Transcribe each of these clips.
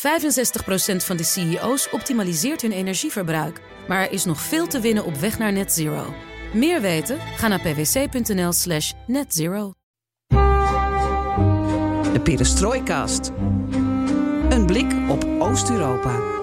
65% van de CEO's optimaliseert hun energieverbruik. Maar er is nog veel te winnen op weg naar net zero. Meer weten? Ga naar pwc.nl slash netzero. De Perestrooikast. Een blik op Oost-Europa.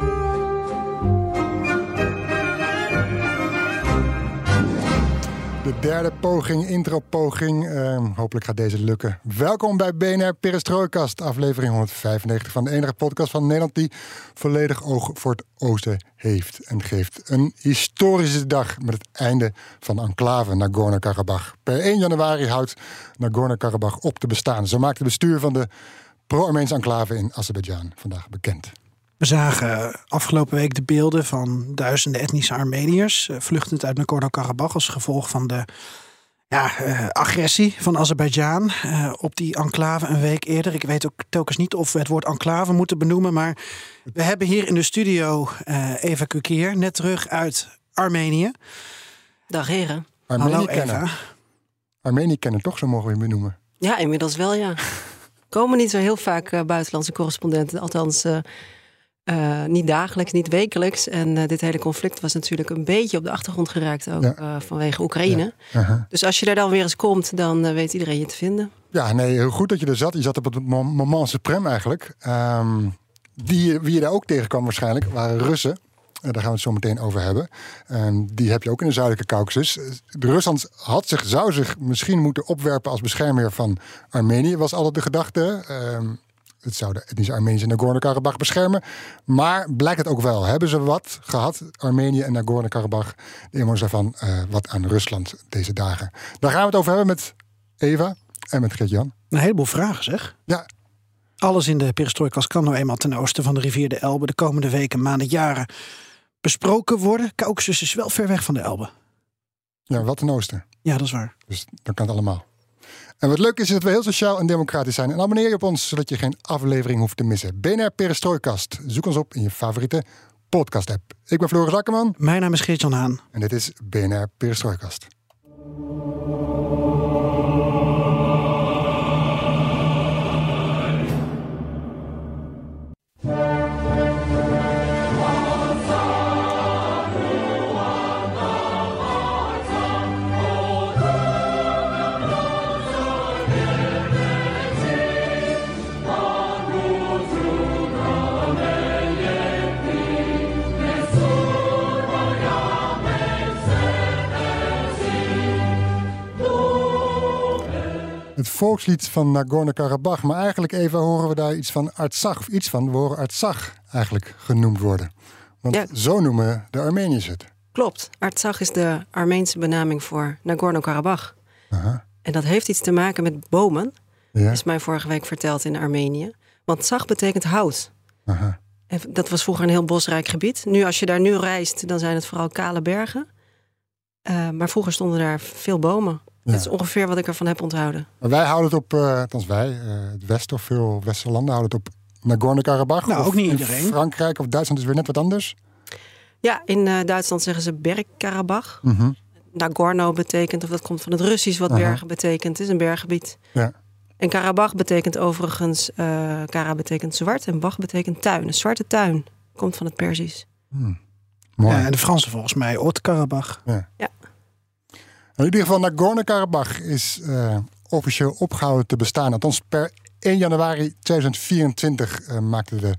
De derde poging, intro-poging. Ehm, hopelijk gaat deze lukken. Welkom bij BNR Perestrooikast, aflevering 195 van de enige podcast van Nederland die volledig oog voor het oosten heeft en geeft. Een historische dag met het einde van enclave Nagorno-Karabakh. Per 1 januari houdt Nagorno-Karabakh op te bestaan. Zo maakt het bestuur van de pro-Armeense enclave in Azerbeidzjan vandaag bekend. We zagen afgelopen week de beelden van duizenden etnische Armeniërs eh, vluchtend uit Nagorno-Karabakh als gevolg van de ja, uh, agressie van Azerbeidzjan uh, op die enclave een week eerder. Ik weet ook telkens niet of we het woord enclave moeten benoemen, maar we hebben hier in de studio uh, Eva Kukier, net terug uit Armenië. Dag heren. Armenië Hallo kennen. Eva. Armenië kennen, toch? Zo mogen we je benoemen. Ja, inmiddels wel, ja. Komen niet zo heel vaak uh, buitenlandse correspondenten, althans uh, uh, niet dagelijks, niet wekelijks. En dit hele conflict was natuurlijk een beetje op de achtergrond geraakt, ook ja. vanwege Oekraïne. Ja. -huh. Dus als je daar dan weer eens komt, dan weet iedereen je te vinden. Ja, nee, heel goed dat je er zat. Je zat op het moment suprem eigenlijk. Um, die, wie je daar ook tegenkwam waarschijnlijk, waren Russen. Daar gaan we het zo meteen over hebben. Die heb je ook in de zuidelijke Caucasus. Rusland had zich, zou zich misschien moeten opwerpen als beschermer van Armenië, was altijd de gedachte. Uh, het zou de etnische Armeense Nagorno-Karabakh beschermen. Maar blijkt het ook wel. Hebben ze wat gehad, Armenië en Nagorno-Karabakh, de inwoners daarvan, uh, wat aan Rusland deze dagen? Daar gaan we het over hebben met Eva en met Gert-Jan. Een heleboel vragen zeg. Ja, Alles in de perestrooikas kan nou eenmaal ten oosten van de rivier de Elbe de komende weken, maanden, jaren besproken worden. Caucasus is wel ver weg van de Elbe. Ja, wat ten oosten. Ja, dat is waar. Dus dan kan het allemaal. En wat leuk is, is dat we heel sociaal en democratisch zijn. En abonneer je op ons, zodat je geen aflevering hoeft te missen. BNR Perestrooikast. Zoek ons op in je favoriete podcast-app. Ik ben Floris Akkerman. Mijn naam is Geert-Jan Haan. En dit is BNR Perestrooikast. Het volkslied van Nagorno-Karabakh. Maar eigenlijk even horen we daar iets van Artsakh. Of iets van, we horen Artsakh eigenlijk genoemd worden. Want Ja. zo noemen de Armeniërs het. Klopt. Artsakh is de Armeense benaming voor Nagorno-Karabakh. En dat heeft iets te maken met bomen, Ja. is mij vorige week verteld in Armenië. Want zag betekent hout. Aha. En dat was vroeger een heel bosrijk gebied. Nu, als je daar nu reist, dan zijn het vooral kale bergen. Uh, maar vroeger stonden daar veel bomen. Ja. Dat is ongeveer wat ik ervan heb onthouden. Maar wij houden het op, uh, althans wij, uh, het Westen of veel westerse landen houden het op Nagorno-Karabakh. Nou, Of ook niet in iedereen. Frankrijk of Duitsland is weer net wat anders. Ja, in uh, Duitsland zeggen ze Bergkarabach. Mhm. Nagorno betekent, of dat komt van het Russisch wat Aha. bergen betekent. Het is een berggebied. Ja. En Karabach betekent overigens, uh, Kara betekent zwart en Bach betekent tuin. Een zwarte tuin komt van het Perzisch. Hmm. Mooi. Ja, en de Fransen volgens mij Haute-Karabakh. Ja. Ja. In ieder geval, Nagorno-Karabakh is uh, officieel opgehouden te bestaan. Althans, per 1 januari 2024 uh, maakte de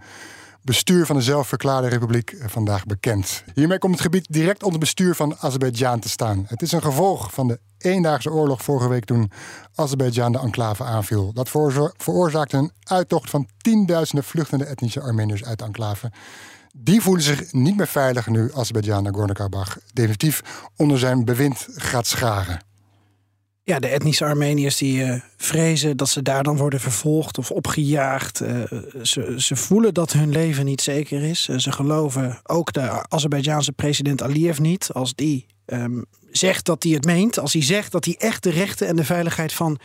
bestuur van de zelfverklaarde republiek uh, vandaag bekend. Hiermee komt het gebied direct onder bestuur van Azerbeidzjan te staan. Het is een gevolg van de eendaagse oorlog vorige week toen Azerbeidzjan de enclave aanviel. Dat veroorzaakte een uittocht van tienduizenden vluchtende etnische Armeniërs uit de enclave. Die voelen zich niet meer veilig nu Azerbeidzjan Nagorno-Karabakh definitief onder zijn bewind gaat scharen. Ja, de etnische Armeniërs die uh, vrezen dat ze daar dan worden vervolgd of opgejaagd. Uh, ze, ze voelen dat hun leven niet zeker is. Uh, ze geloven ook de Azerbeidzjaanse president Aliyev niet. Als die um, zegt dat hij het meent. Als hij zegt dat hij echt de rechten en de veiligheid van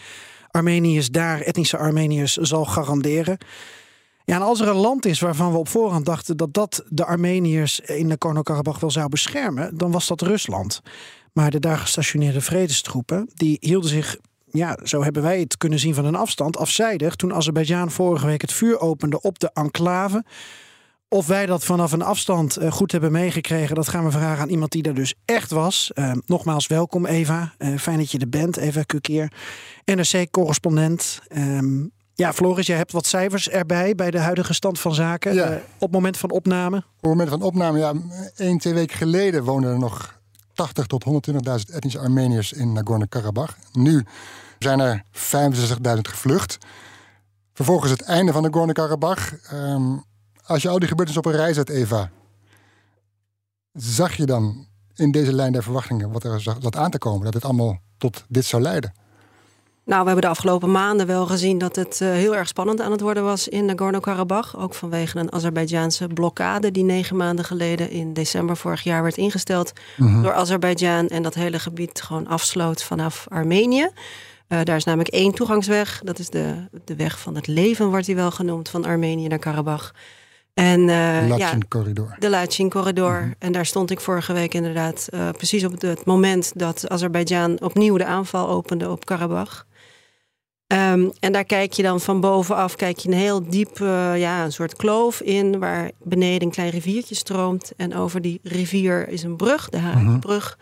Armeniërs daar, etnische Armeniërs, zal garanderen. Ja, en als er een land is waarvan we op voorhand dachten dat dat de Armeniërs in Nagorno-Karabakh wel zou beschermen, dan was dat Rusland. Maar de daar gestationeerde vredestroepen die hielden zich ja, zo hebben wij het kunnen zien van een afstand, afzijdig, toen Azerbeidzjan vorige week het vuur opende op de enclave. Of wij dat vanaf een afstand eh, goed hebben meegekregen, dat gaan we vragen aan iemand die daar dus echt was. Uh, nogmaals, welkom Eva. Uh, fijn dat je er bent, Eva Kukier, NRC-correspondent. Um, ja, Floris, jij hebt wat cijfers erbij bij de huidige stand van zaken. Ja. op het moment van opname? Op het moment van opname, ja, één, twee weken geleden woonden er nog 80 tot 120.000 etnische Armeniërs in Nagorno-Karabakh. Nu zijn er 65.000 gevlucht. Vervolgens het einde van Nagorno-Karabakh. Um, als je al die gebeurtenissen op een rij zet, Eva, zag je dan in deze lijn der verwachtingen wat er zat aan te komen, dat het allemaal tot dit zou leiden? Nou, we hebben de afgelopen maanden wel gezien dat het uh, heel erg spannend aan het worden was in Nagorno-Karabakh. Ook vanwege een Azerbeidjaanse blokkade die negen maanden geleden in december vorig jaar werd ingesteld -hmm. door Azerbeidzjan. En dat hele gebied gewoon afsloot vanaf Armenië. Uh, daar is namelijk één toegangsweg. Dat is de, de weg van het leven, wordt die wel genoemd, van Armenië naar Karabach. En, uh, de Lachin-corridor. Ja, de Lachin-corridor. Mm -hmm. En daar stond ik vorige week inderdaad uh, precies op het moment dat Azerbeidzjan opnieuw de aanval opende op Karabach. Um, en daar kijk je dan van bovenaf kijk je een heel diep, uh, ja, een soort kloof in, waar beneden een klein riviertje stroomt. En over die rivier is een brug, de Haagbrug.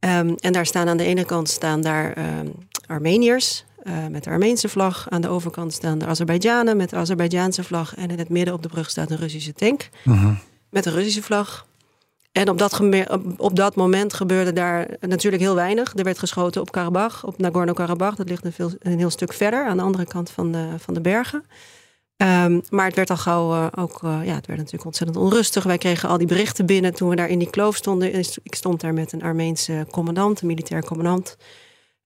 Mm -hmm. um, en daar staan aan de ene kant staan daar um, Armeniërs uh, met de Armeense vlag. Aan de overkant staan de Azerbeidzjanen met de Azerbeidjaanse vlag. En in het midden op de brug staat een Russische tank -hmm. met een Russische vlag. En op dat, op dat moment gebeurde daar natuurlijk heel weinig. Er werd geschoten op Karabach, op Nagorno-Karabach. Dat ligt een, veel, een, heel stuk verder aan de andere kant van de, van de bergen. Um, maar het werd al gauw uh, ook, uh, ja, het werd natuurlijk ontzettend onrustig. Wij kregen al die berichten binnen toen we daar in die kloof stonden. Ik stond daar met een Armeense commandant, een militair commandant.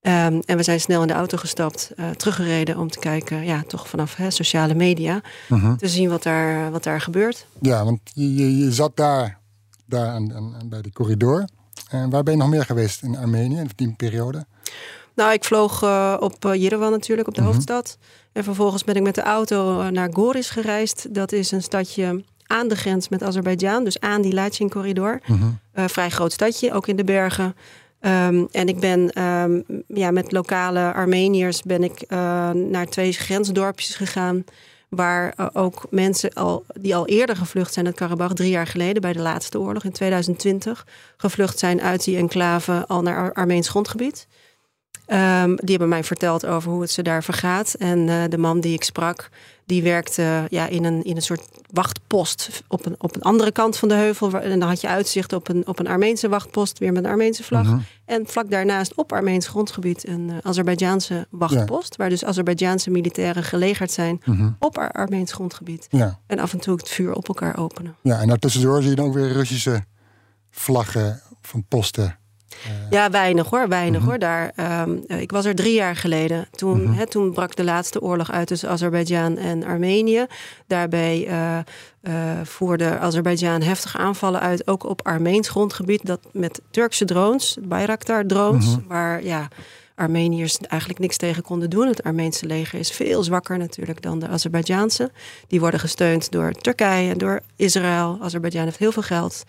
Um, en we zijn snel in de auto gestapt, uh, teruggereden om te kijken, ja, toch vanaf hè, sociale media, -huh. te zien wat daar, wat daar gebeurt. Ja, want je, je zat daar, daar aan, aan, bij de corridor. En waar ben je nog meer geweest in Armenië in die periode? Nou, ik vloog uh, op uh, Yerevan natuurlijk, op de Mhm. hoofdstad. En vervolgens ben ik met de auto naar Goris gereisd. Dat is een stadje aan de grens met Azerbeidzjan, dus aan die Lachin-corridor. Mhm. Uh, vrij groot stadje, ook in de bergen. Um, en ik ben um, ja, met lokale Armeniërs ben ik uh, naar twee grensdorpjes gegaan. Waar uh, ook mensen al, die al eerder gevlucht zijn uit Karabach, drie jaar geleden bij de laatste oorlog in 2020, gevlucht zijn uit die enclave al naar Ar Armeens grondgebied. Um, die hebben mij verteld over hoe het ze daar vergaat. En uh, de man die ik sprak, die werkte ja, in, een, in een soort wachtpost op een, op een andere kant van de heuvel. En dan had je uitzicht op een, op een Armeense wachtpost, weer met een Armeense vlag. Mhm. En vlak daarnaast op Armeens grondgebied een uh, Azerbeidjaanse wachtpost. Waar dus Azerbeidjaanse militairen gelegerd zijn Mhm. op Ar Armeens grondgebied. Ja. En af en toe het vuur op elkaar openen. ja, en daartussendoor zie je dan ook weer Russische vlaggen van posten. Ja, weinig hoor, weinig Mhm. hoor. Daar, um, ik was er drie jaar geleden. Toen, Mhm. hè, toen brak de laatste oorlog uit tussen Azerbeidzjan en Armenië. Daarbij uh, uh, voerde Azerbeidzjan heftige aanvallen uit, ook op Armeens grondgebied. Dat met Turkse drones, Bayraktar-drones, Mhm. waar ja, Armeniërs eigenlijk niks tegen konden doen. Het Armeense leger is veel zwakker natuurlijk dan de Azerbeidzjaanse. Die worden gesteund door Turkije en door Israël. Azerbeidzjan heeft heel veel geld.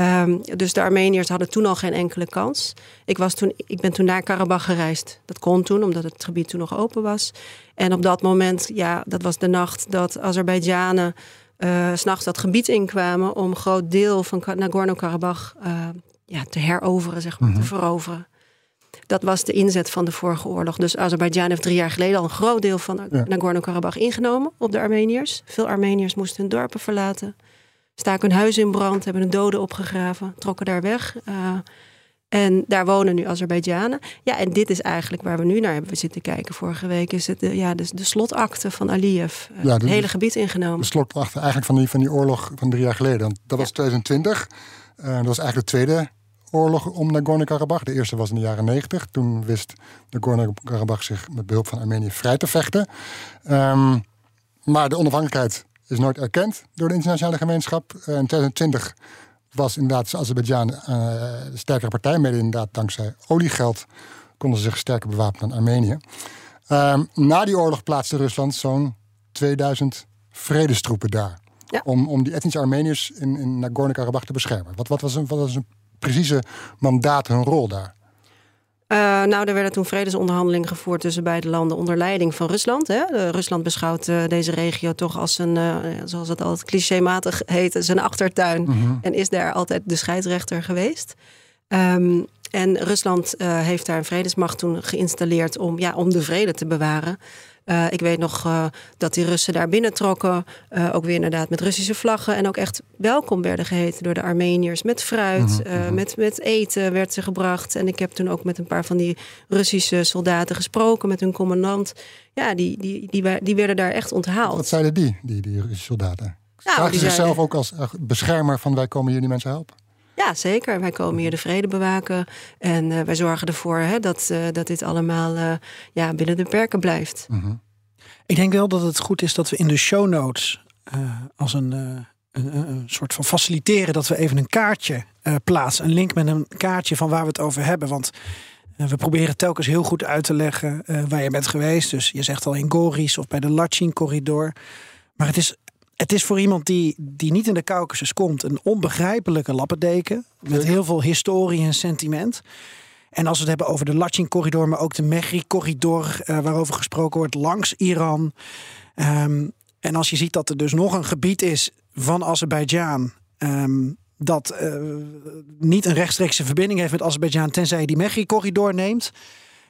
Um, dus de Armeniërs hadden toen al geen enkele kans. Ik, was toen, ik ben toen naar Karabach gereisd. Dat kon toen, omdat het gebied toen nog open was. En op dat moment, ja, dat was de nacht dat Azerbeidzjanen uh, s'nachts dat gebied inkwamen om een groot deel van Nagorno-Karabach uh, ja, te heroveren, zeg maar, Mhm. te veroveren. Dat was de inzet van de vorige oorlog. Dus Azerbeidzjan heeft drie jaar geleden al een groot deel van Ja. Nagorno-Karabach ingenomen op de Armeniërs. Veel Armeniërs moesten hun dorpen verlaten staken hun huis in brand, hebben hun doden opgegraven, trokken daar weg. Uh, en daar wonen nu Azerbeidzjanen. Ja, en dit is eigenlijk waar we nu naar hebben zitten kijken. Vorige week is het de, ja, de, de slotakte van Aliyev. Uh, Ja, het hele gebied ingenomen. De slotwacht eigenlijk van die, van die oorlog van drie jaar geleden. Want dat was 2020. Uh, dat was eigenlijk de tweede oorlog om Nagorno-Karabakh. De eerste was in de jaren 90. Toen wist Nagorno-Karabakh zich met behulp van Armenië vrij te vechten. Um, maar de onafhankelijkheid is nooit erkend door de internationale gemeenschap. Uh, in 2020 was inderdaad Azerbeidzjan uh, de sterkere partij. Mede inderdaad dankzij oliegeld konden ze zich sterker bewapenen dan Armenië. Um, na die oorlog plaatste Rusland zo'n 2000 vredestroepen daar. Ja. Om, om die etnische Armeniërs in, in Nagorno-Karabakh te beschermen. Wat, wat, was een, wat was een precieze mandaat, hun rol daar? Uh, nou, er werden toen vredesonderhandelingen gevoerd tussen beide landen onder leiding van Rusland. Hè. Rusland beschouwt uh, deze regio toch als een, zoals het altijd clichématig heet, zijn achtertuin. -hmm. En is daar altijd de scheidsrechter geweest. Um, en Rusland heeft daar een vredesmacht toen geïnstalleerd om, ja, om de vrede te bewaren. Uh, ik weet nog uh, dat die Russen daar binnentrokken. Uh, ook weer inderdaad met Russische vlaggen. En ook echt welkom werden geheten door de Armeniërs. Met fruit, mm -hmm. met, met eten werd ze gebracht. En ik heb toen ook met een paar van die Russische soldaten gesproken. Met hun commandant. Ja, die, die, die, die werden daar echt onthaald. Wat zeiden die, die, die Russische soldaten? Nou, Zagen ze zichzelf ook als beschermer van wij komen hier die mensen helpen? Ja, zeker. Wij komen hier de vrede bewaken. En uh, wij zorgen ervoor hè, dat, uh, dat dit allemaal uh, ja, binnen de perken blijft. -hmm. Ik denk wel dat het goed is dat we in de show notes als een, een, een, soort van faciliteren... dat we even een kaartje plaatsen. Een link met een kaartje van waar we het over hebben. Want we proberen telkens heel goed uit te leggen waar je bent geweest. Dus je zegt al in Goris of bij de Lachin-corridor. Maar het is het is voor iemand die, die niet in de Caucasus komt een onbegrijpelijke lappendeken. Met heel veel historie en sentiment. En als we het hebben over de Lachin-corridor, maar ook de Mehri-corridor, uh, waarover gesproken wordt, langs Iran. Um, en als je ziet dat er dus nog een gebied is van Azerbeidzjan. Um, dat uh, niet een rechtstreekse verbinding heeft met Azerbeidzjan, tenzij je die Mehri-corridor neemt.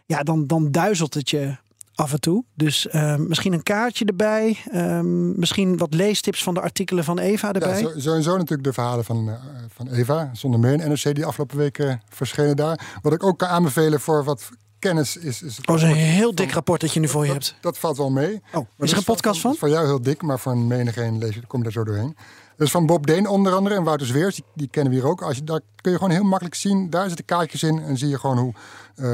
Ja, dan, dan duizelt het je af en toe. Dus uh, misschien een kaartje erbij. Uh, misschien wat leestips van de artikelen van Eva erbij. Ja, sowieso natuurlijk de verhalen van, uh, van Eva. Zonder meer een NRC die afgelopen weken verschenen daar. Wat ik ook kan aanbevelen voor wat kennis is. is het oh, is een heel dik rapport dat je nu voor je dat, hebt. Dat valt wel mee. Oh, is er een podcast van? Voor jou heel dik, maar voor een menigeen lees je, kom je daar zo doorheen. Dus van Bob Deen onder andere en Wouter Zweers, die, die, kennen we hier ook. Als je, daar kun je gewoon heel makkelijk zien, daar zitten kaartjes in en zie je gewoon hoe uh,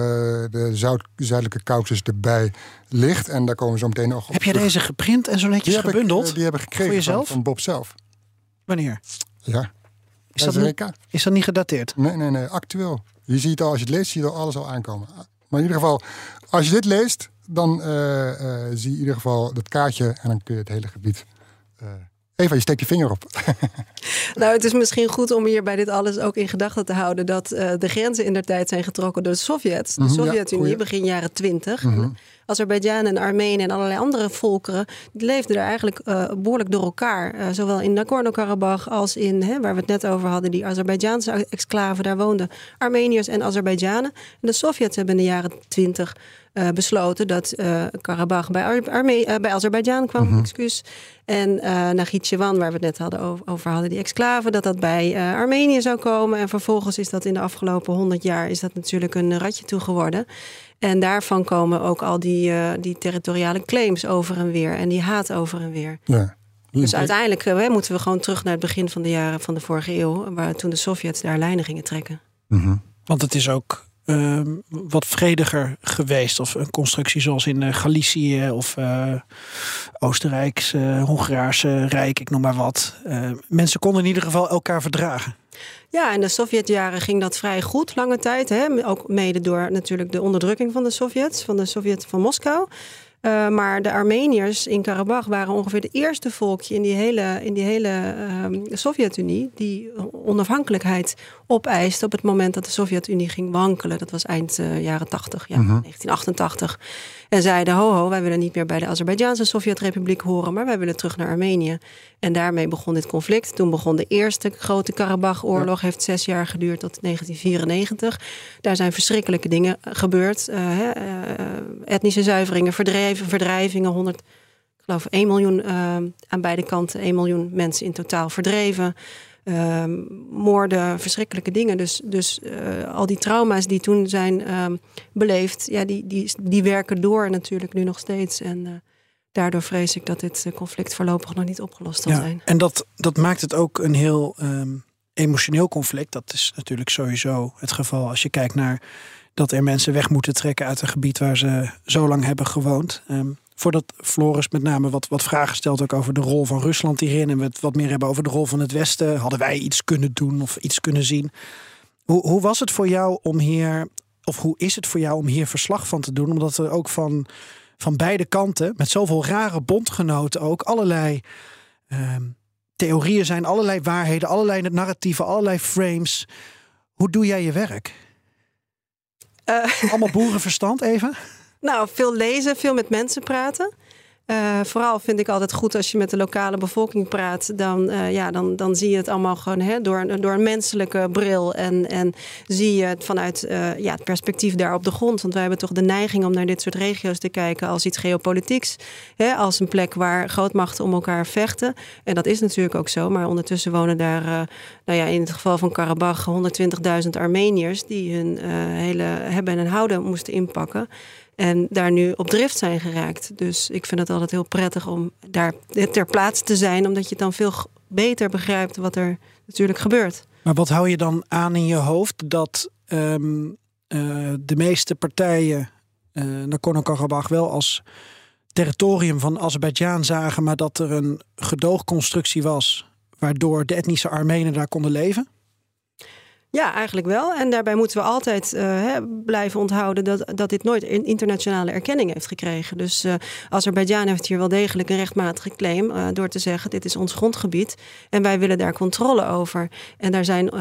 de zuid, zuidelijke Caucasus erbij ligt. En daar komen we zo meteen nog op. Heb je deze geprint en zo netjes die gebundeld? Ik, uh, die hebben gekregen? Van, van Bob zelf. Wanneer? Ja. Is dat, niet, is dat niet gedateerd? Nee, nee, nee, actueel. Je ziet al, als je het leest, zie je al alles al aankomen. Maar in ieder geval, als je dit leest, dan uh, zie je in ieder geval dat kaartje en dan kun je het hele gebied Eva, je steekt je vinger op. nou, het is misschien goed om hier bij dit alles ook in gedachten te houden dat uh, de grenzen in der tijd zijn getrokken door de Sovjets. De mm -hmm, Sovjet-Unie, ja, begin jaren twintig. Mm -hmm. Azerbeidzjan en Armenië en allerlei andere volkeren die leefden er eigenlijk uh, behoorlijk door elkaar. Uh, zowel in Nagorno-Karabakh als in, hè, waar we het net over hadden, die Azerbeidzjaanse exclave. Daar woonden Armeniërs en Azerbeidzjanen. En de Sovjets hebben in de jaren twintig uh, besloten dat uh, Karabach bij, Arme uh, bij Azerbeidzjan kwam, -hmm. excuus. En uh, Nagichevan, waar we het net hadden over, over hadden, die exclave, dat dat bij Armenië zou komen. En vervolgens is dat in de afgelopen honderd jaar is dat natuurlijk een ratje toe geworden. En daarvan komen ook al die, die territoriale claims over en weer. En die haat over en weer. Ja. Dus uiteindelijk hè, moeten we gewoon terug naar het begin van de jaren van de vorige eeuw. Waar toen de Sovjets daar lijnen gingen trekken. -hmm. Want het is ook uh, wat vrediger geweest. Of een constructie zoals in uh, Galicië of uh, Oostenrijkse, Hongaarse Rijk, ik noem maar wat. mensen konden in ieder geval elkaar verdragen. Ja, in de Sovjetjaren ging dat vrij goed, lange tijd. Hè? Ook mede door natuurlijk de onderdrukking van de Sovjets, van de Sovjet van Moskou. Uh, maar de Armeniërs in Karabach waren ongeveer de eerste volkje in die hele, in die hele uh, Sovjet-Unie die onafhankelijkheid opeiste op het moment dat de Sovjet-Unie ging wankelen. Dat was eind uh, jaren 80, ja, mm -hmm. 1988. En zeiden: ho, ho, wij willen niet meer bij de Azerbeidzjaanse Sovjet-Republiek horen, maar wij willen terug naar Armenië. En daarmee begon dit conflict. Toen begon de eerste grote Karabach-oorlog, ja. heeft zes jaar geduurd tot 1994. Daar zijn verschrikkelijke dingen gebeurd: uh, etnische zuiveringen, verdrijven, verdrijvingen, 100 ik geloof 1 miljoen uh, aan beide kanten, 1 miljoen mensen in totaal verdreven. Uh, moorden, verschrikkelijke dingen. Dus, dus uh, al die trauma's die toen zijn uh, beleefd, ja, die, die, die werken door natuurlijk nu nog steeds. En uh, daardoor vrees ik dat dit conflict voorlopig nog niet opgelost zal ja, zijn. En dat, dat maakt het ook een heel um, emotioneel conflict. Dat is natuurlijk sowieso het geval als je kijkt naar dat er mensen weg moeten trekken uit een gebied waar ze zo lang hebben gewoond. Um, voordat Floris met name wat, wat vragen stelt ook over de rol van Rusland hierin en we het wat meer hebben over de rol van het Westen, hadden wij iets kunnen doen of iets kunnen zien. Hoe, hoe was het voor jou om hier, of hoe is het voor jou om hier verslag van te doen? Omdat er ook van, van beide kanten, met zoveel rare bondgenoten ook, allerlei uh, theorieën zijn, allerlei waarheden, allerlei narratieven, allerlei frames. Hoe doe jij je werk? Allemaal boerenverstand even? Nou, veel lezen, veel met mensen praten. Uh, vooral vind ik altijd goed als je met de lokale bevolking praat. Dan, uh, ja, dan, dan zie je het allemaal gewoon hè, door, door een menselijke bril. En, en zie je het vanuit uh, ja, het perspectief daar op de grond. Want wij hebben toch de neiging om naar dit soort regio's te kijken als iets geopolitieks. Hè, als een plek waar grootmachten om elkaar vechten. En dat is natuurlijk ook zo. Maar ondertussen wonen daar, nou ja, in het geval van Karabach, 120.000 Armeniërs. die hun hele hebben en houden moesten inpakken. En daar nu op drift zijn geraakt. Dus ik vind het altijd heel prettig om daar ter plaatse te zijn, omdat je dan veel beter begrijpt wat er natuurlijk gebeurt. Maar wat hou je dan aan in je hoofd dat um, uh, de meeste partijen uh, Nagorno-Karabakh wel als territorium van Azerbeidzjan zagen, maar dat er een gedoogconstructie was waardoor de etnische Armenen daar konden leven? Ja, eigenlijk wel. En daarbij moeten we altijd uh, blijven onthouden dat, dat dit nooit internationale erkenning heeft gekregen. Dus uh, Azerbeidzjan heeft hier wel degelijk een rechtmatige claim uh, door te zeggen: dit is ons grondgebied en wij willen daar controle over. En daar zijn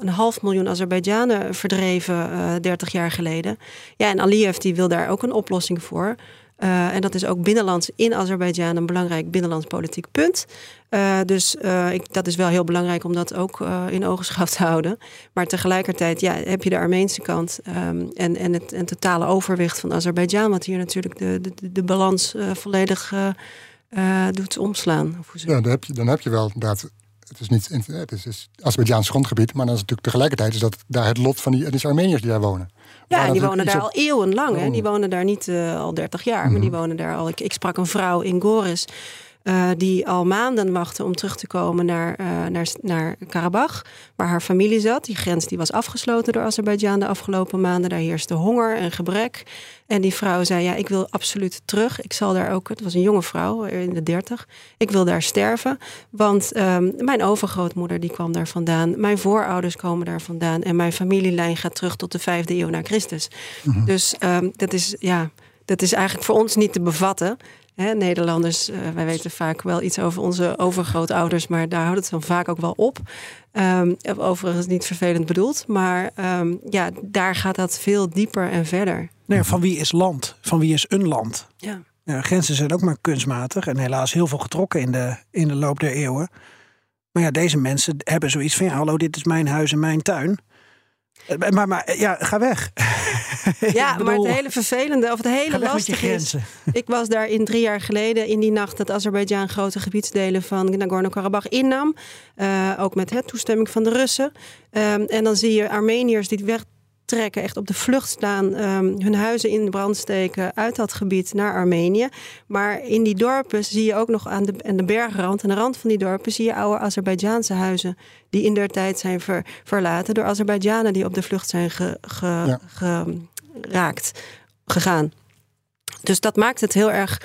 een half miljoen Azerbeidzjanen verdreven 30 jaar geleden. Ja, en Aliyev die wil daar ook een oplossing voor. Uh, en dat is ook binnenlands in Azerbeidzjan een belangrijk binnenlands politiek punt. Uh, dus uh, ik, dat is wel heel belangrijk om dat ook in ogenschouw te houden. Maar tegelijkertijd ja, heb je de Armeense kant um, en, en het en totale overwicht van Azerbeidzjan, wat hier natuurlijk de, de, de balans volledig doet omslaan. Ja, dan heb, je, dan heb je wel inderdaad het is niet het is, is Azerbeidzjaans grondgebied, maar dan is natuurlijk tegelijkertijd is dat daar het lot van die etnische Armeniërs die daar wonen. Ja, die wonen daar al eeuwenlang. Hè? Die wonen daar niet uh, al 30 jaar, maar die mhm. wonen daar al. Ik, ik sprak een vrouw in Goris. Uh, die al maanden wachtte om terug te komen naar, uh, naar, naar Karabach, waar haar familie zat. Die grens die was afgesloten door Azerbeidzjan de afgelopen maanden. Daar heerste honger en gebrek. En die vrouw zei: Ja, ik wil absoluut terug. Ik zal daar ook, het was een jonge vrouw in de dertig. Ik wil daar sterven. Want um, mijn overgrootmoeder die kwam daar vandaan. Mijn voorouders komen daar vandaan. En mijn familielijn gaat terug tot de vijfde eeuw na Christus. Mm -hmm. Dus um, dat is ja. Dat is eigenlijk voor ons niet te bevatten. Hè, Nederlanders, uh, wij weten vaak wel iets over onze overgrootouders, maar daar houdt het dan vaak ook wel op. Um, overigens niet vervelend bedoeld, maar um, ja, daar gaat dat veel dieper en verder. Nee, van wie is land? Van wie is een land? Ja. ja. grenzen zijn ook maar kunstmatig en helaas heel veel getrokken in de, in de loop der eeuwen. Maar ja, deze mensen hebben zoiets van: ja, hallo, dit is mijn huis en mijn tuin. Eh, maar, maar ja, ga weg. Ja, bedoel, maar het hele vervelende, of het hele lastige is... Ik was daar in drie jaar geleden in die nacht... dat Azerbeidzjan grote gebiedsdelen van Nagorno-Karabakh innam. Uh, ook met het toestemming van de Russen. Um, en dan zie je Armeniërs die weg trekken, echt op de vlucht staan, um, hun huizen in brand steken uit dat gebied naar Armenië. Maar in die dorpen zie je ook nog aan de, aan de bergrand, aan de rand van die dorpen, zie je oude Azerbeidzjaanse huizen die in der tijd zijn ver, verlaten door Azerbeidzjanen die op de vlucht zijn ge, ge, ja. geraakt, gegaan. Dus dat maakt het heel erg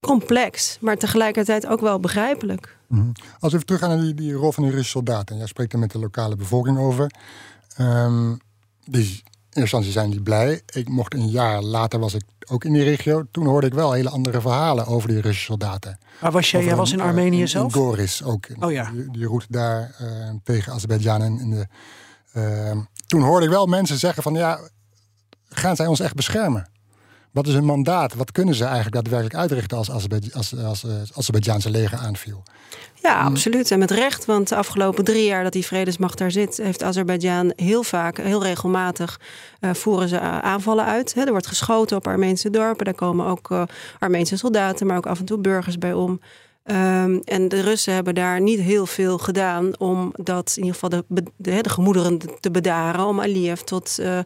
complex, maar tegelijkertijd ook wel begrijpelijk. Mm -hmm. Als we even teruggaan naar die, die rol van de Russische soldaten. Jij spreekt er met de lokale bevolking over. Um, die, in eerste instantie zijn die blij. Ik mocht een jaar later was ik ook in die regio. Toen hoorde ik wel hele andere verhalen over die Russische soldaten. Maar was jij, jij was in Armenië uh, zelf? In Goris ook. Oh ja. Die, die route daar uh, tegen Azerbeidzjan. En in de, uh, toen hoorde ik wel mensen zeggen van ja, gaan zij ons echt beschermen? Wat is hun mandaat? Wat kunnen ze eigenlijk daadwerkelijk uitrichten als, als, als, als, als Azerbeidzjaanse leger aanviel? Ja, absoluut. En met recht, want de afgelopen drie jaar dat die vredesmacht daar zit, heeft Azerbeidzjan heel vaak, heel regelmatig, uh, voeren ze aanvallen uit. He, er wordt geschoten op Armeense dorpen, daar komen ook uh, Armeense soldaten, maar ook af en toe burgers bij om. Um, en de Russen hebben daar niet heel veel gedaan om dat in ieder geval de, de, de gemoederen te bedaren, om Aliyev tot, uh,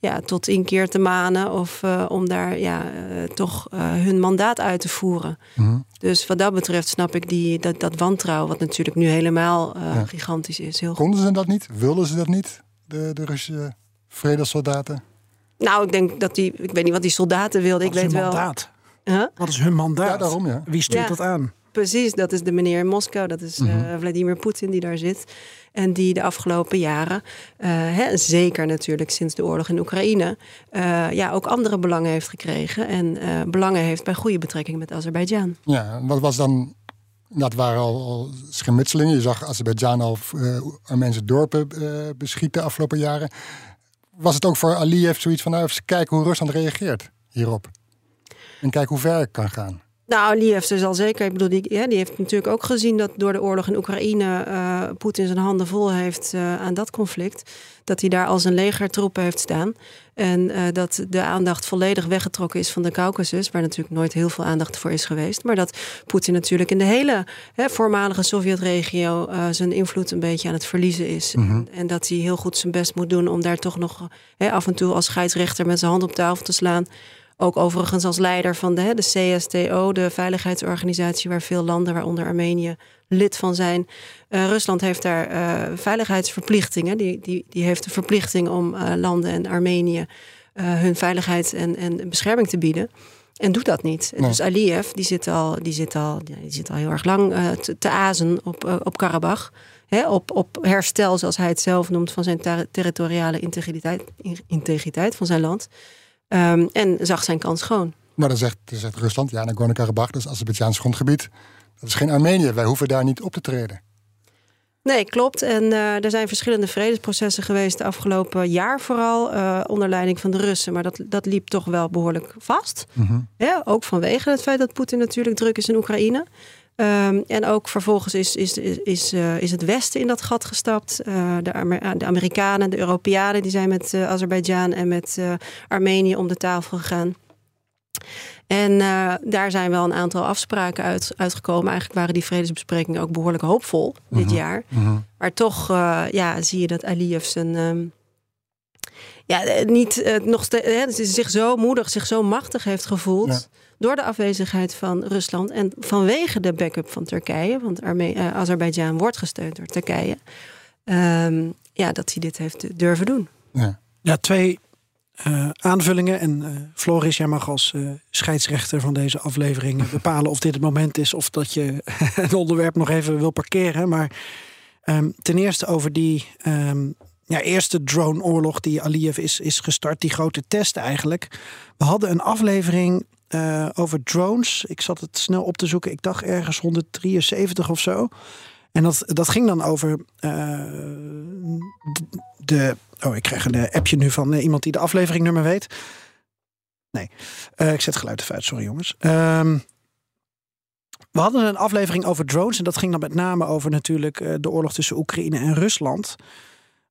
ja, tot inkeer te manen of uh, om daar ja, uh, toch hun mandaat uit te voeren. Mm -hmm. Dus wat dat betreft snap ik die, dat, dat wantrouwen, wat natuurlijk nu helemaal ja. gigantisch is. Heel Konden ze dat niet? Wilden ze dat niet, de, de Russische vredessoldaten? Nou, ik denk dat die, ik weet niet wat die soldaten wilden. Wat ik weet wel. Mandaat? Huh? Wat is hun mandaat? Ja, daarom ja. Wie stuurt dat aan? Precies, dat is de meneer in Moskou. Dat is mm -hmm. uh, Vladimir Poetin die daar zit. En die de afgelopen jaren, uh, hè, zeker natuurlijk sinds de oorlog in Oekraïne, uh, ja, ook andere belangen heeft gekregen. En belangen heeft bij goede betrekking met Azerbeidzjan. Ja, wat was dan. Dat waren al, al schermutselingen. Je zag Azerbeidzjan al Armeense dorpen beschieten de afgelopen jaren. was het ook voor Aliyev zoiets van... nou, even kijken hoe Rusland reageert hierop. En kijken hoe ver het kan gaan. Nou, heeft dus al zeker. Ik bedoel, die, ja, die heeft natuurlijk ook gezien dat door de oorlog in Oekraïne uh, Poetin zijn handen vol heeft uh, aan dat conflict. Dat hij daar al zijn legertroepen heeft staan. En uh, dat de aandacht volledig weggetrokken is van de Caucasus, waar natuurlijk nooit heel veel aandacht voor is geweest. Maar dat Poetin natuurlijk in de hele hè, voormalige Sovjetregio zijn invloed een beetje aan het verliezen is. Mhm. en, en, dat hij heel goed zijn best moet doen om daar toch nog hè, af en toe als scheidsrechter met zijn hand op tafel te slaan. Ook overigens als leider van de, de CSTO, de veiligheidsorganisatie waar veel landen, waaronder Armenië, lid van zijn. Uh, Rusland heeft daar uh, veiligheidsverplichtingen. Die, die, die heeft de verplichting om uh, landen en Armenië hun veiligheid en, en bescherming te bieden. En doet dat niet. Nee. Dus Aliyev die zit al, die zit al, die zit al heel erg lang te, te azen op, op Karabach. Hè, op, op herstel, zoals hij het zelf noemt, van zijn ter territoriale integriteit, integriteit van zijn land. Um, en zag zijn kans schoon. Maar dan zegt, dan zegt Rusland, ja, Nagorno-Karabakh, dat is Azerbeidzjaans grondgebied. Dat is geen Armenië, wij hoeven daar niet op te treden. Nee, klopt. En uh, er zijn verschillende vredesprocessen geweest de afgelopen jaar vooral, uh, onder leiding van de Russen. Maar dat, dat liep toch wel behoorlijk vast. Mm -hmm. ja, ook vanwege het feit dat Poetin natuurlijk druk is in Oekraïne. Um, en ook vervolgens is, is, is, is, uh, is het Westen in dat gat gestapt. Uh, de, Amer de, Amerikanen, de Europeanen, die zijn met uh, Azerbeidzjan en met Armenië om de tafel gegaan. En daar zijn wel een aantal afspraken uit, uitgekomen. Eigenlijk waren die vredesbesprekingen ook behoorlijk hoopvol Mhm. dit jaar. Mm -hmm. Maar toch ja, zie je dat Aliyev zijn. Um, ja, niet nog steeds, zich zo moedig, zich zo machtig heeft gevoeld. Ja door de afwezigheid van Rusland en vanwege de backup van Turkije, want Arme uh, Azerbeidzjan wordt gesteund door Turkije, um, ja, dat hij dit heeft durven doen. Ja, ja twee uh, aanvullingen. En uh, Floris, jij mag als scheidsrechter van deze aflevering bepalen of dit het moment is of dat je het onderwerp nog even wil parkeren. Maar um, ten eerste over die. Um, ja, eerste drone-oorlog die Aliyev is, is gestart, die grote test eigenlijk. We hadden een aflevering uh, over drones. Ik zat het snel op te zoeken. Ik dacht ergens 173 of zo. En dat, dat ging dan over uh, de. Oh, ik krijg een appje nu van iemand die de afleveringnummer weet. Nee, ik zet geluid uit, sorry jongens. Um, we hadden een aflevering over drones. En dat ging dan met name over natuurlijk de oorlog tussen Oekraïne en Rusland.